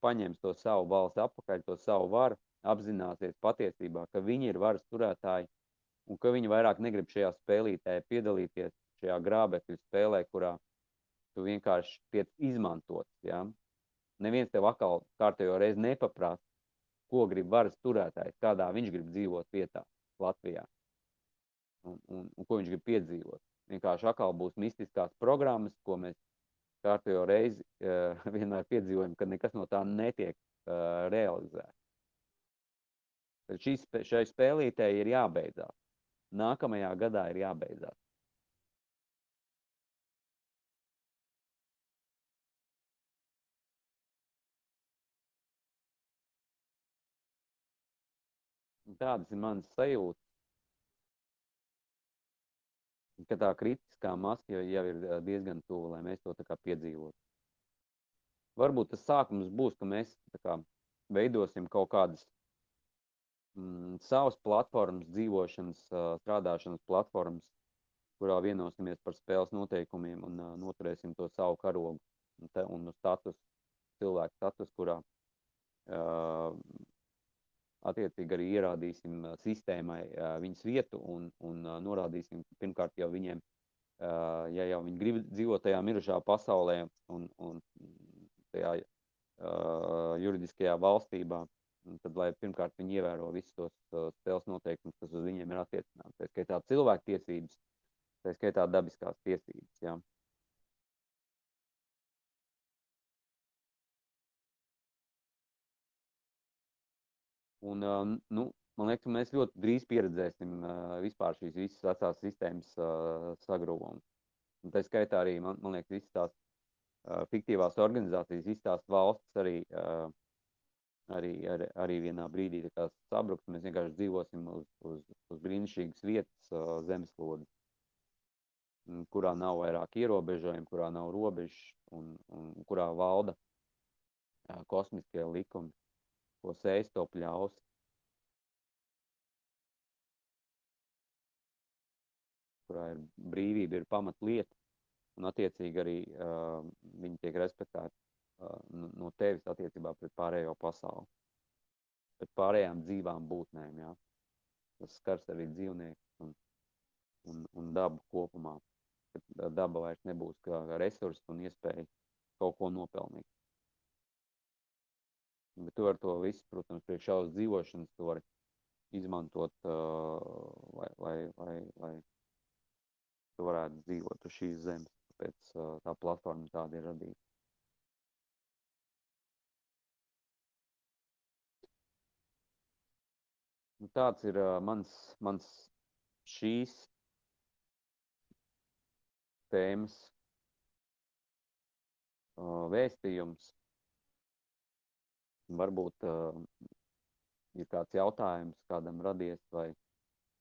paņems to savu balsi atpakaļ, to savu varu, apzināsies patiesībā, ka viņi ir varas turētāji un ka viņi vairāk negrib šajā spēlītē piedalīties šajā grābekļu spēlē, kurā tu vienkārši tiec izmantots. Ja? Neviens tev atkal kārtējo reizi nepaprasa, ko grib varas turētājs, kādā viņš grib dzīvot vietā Latvijā un, un, un ko viņš grib piedzīvot. Vienkārši atkal būs mistiskās programmas, ko mēs kārtējo reizi uh, vienmēr piedzīvojam, kad nekas no tā netiek uh, realizēts. Šai spēlītē ir jābeidzās. Nākamajā gadā ir jābeidzās. Tādas ir manas sajūtas. Ka tā kritiskā masa jau, jau ir diezgan tuvu, lai mēs to piedzīvotu. Varbūt tas sākums būs, ka mēs kā veidosim kaut kādas mm, savas platformas, dzīvošanas, strādāšanas platformas, kurā vienosimies par spēles noteikumiem un uh, noturēsim to savu karogu un, te, un status, cilvēku status, kurā uh, attiecīgi arī ierādīsim sistēmai viņas vietu un, un norādīsim pirmkārt jau viņiem, ja jau viņi grib dzīvot tajā mirušā pasaulē un, un tajā juridiskajā valstībā, tad lai pirmkārt viņi ievēro visus tos spēles noteikumus, kas uz viņiem ir attiecināts. Tā skaitā cilvēktiesības, tā skaitā dabiskās tiesības. Ja. Un, nu, man liekas, ka mēs ļoti drīz pieredzēsim vispār šīs visas vecās sistēmas sagrūvumu. Un tā skaitā arī, man, man liekas, visas tās fiktīvās organizācijas, visas tās valstis arī, arī, arī, arī vienā brīdī sabruks. Mēs vienkārši dzīvosim uz, uz, uz brīnišķīgas vietas zemeslodes, kurā nav vairāk ierobežojumu, kurā nav robežu un, un kurā valda kosmiskie likumi ko sēs, to pļaus. Kurā ir brīvība, ir pamatlieta, un attiecīgi arī uh, viņi tiek respektēti uh, no tevis attiecībā pret pārējo pasauli. Pret pārējām dzīvām būtnēm, jā. Tas skars arī dzīvnieku un, un, un dabu kopumā. Kad daba vairs nebūs kā resurss un iespēja kaut ko nopelnīt. Bet tu ar to visu, protams, priekš savas dzīvošanas to vari izmantot, uh, lai, lai, lai, lai tu varētu dzīvot uz šīs zemes. Tāpēc uh, tā platforma tāda ir radīta. Nu, tāds ir uh, mans, mans šīs tēmas uh, vēstījums. Varbūt uh, ir kāds jautājums kādam radies, vai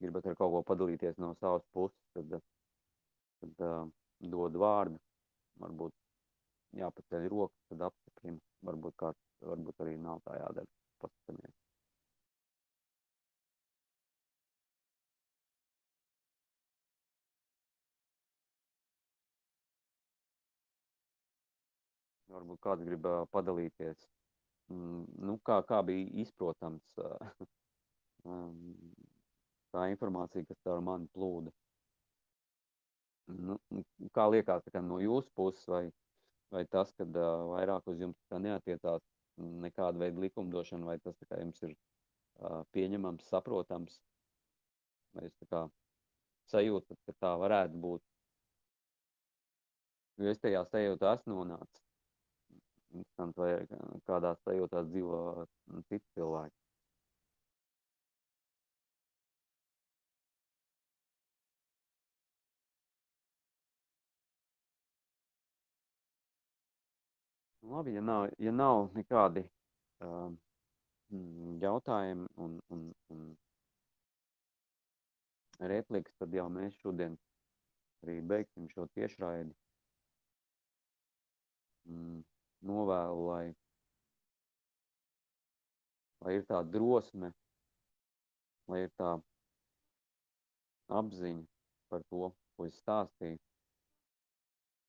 gribat ar kaut ko padalīties no savas puses, tad, tad uh, dod vārdu. Varbūt jāpaceļ rokas, tad apstiprina. Varbūt kāds, varbūt arī nav tā jādara. Paskatāmies. Varbūt kāds grib padalīties Mm, nu, kā, kā bija izprotams um, tā informācija, kas caur mani plūda. Nu, kā liekas, kā no jūsu puses, vai, vai tas, ka vairāk uz jums neatiecās nekāda veida likumdošana, vai tas kā, jums ir pieņemams, saprotams, vai jūs kā, sajūtat, ka tā varētu būt. Jo es tajā sajūtā esmu nonācis interesanti, vai kādā sajūtās dzīvo nu, citi cilvēki. Labi, ja nav, ja nav nekādi um, jautājumi un, un, un replikas, tad jau mēs šodien arī beigsim šo tiešraidi. Mm, novēlu, lai, lai ir tā drosme, lai ir tā apziņa par to, ko es stāstīju.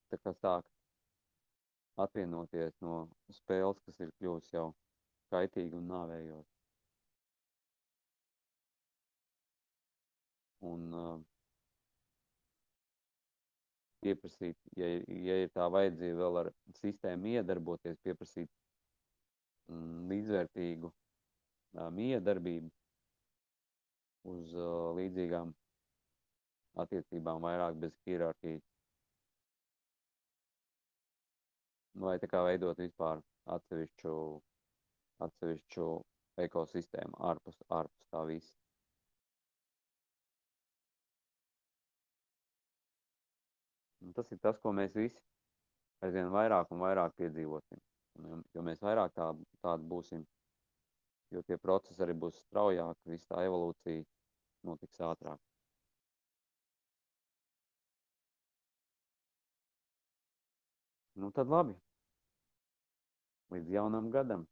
Tā kā sāk atvienoties no spēles, kas ir kļuvusi jau kaitīga un nāvējoša. Un uh, pieprasīt, ja, ja ir tā vajadzība vēl ar sistēmu iedarboties, pieprasīt mm, līdzvērtīgu uh, miedarbību uz uh, līdzīgām attiecībām vairāk bez hierarhijas. Vai tā kā veidot vispār atsevišķu, atsevišķu ekosistēmu ārpus, ārpus tā visa. Un tas ir tas, ko mēs visi aizvien vairāk un vairāk piedzīvosim. Un, jo mēs vairāk tā, tādi būsim, jo tie procesi arī būs straujāki, viss tā evolūcija notiks ātrāk. Nu tad labi. Līdz jaunam gadam.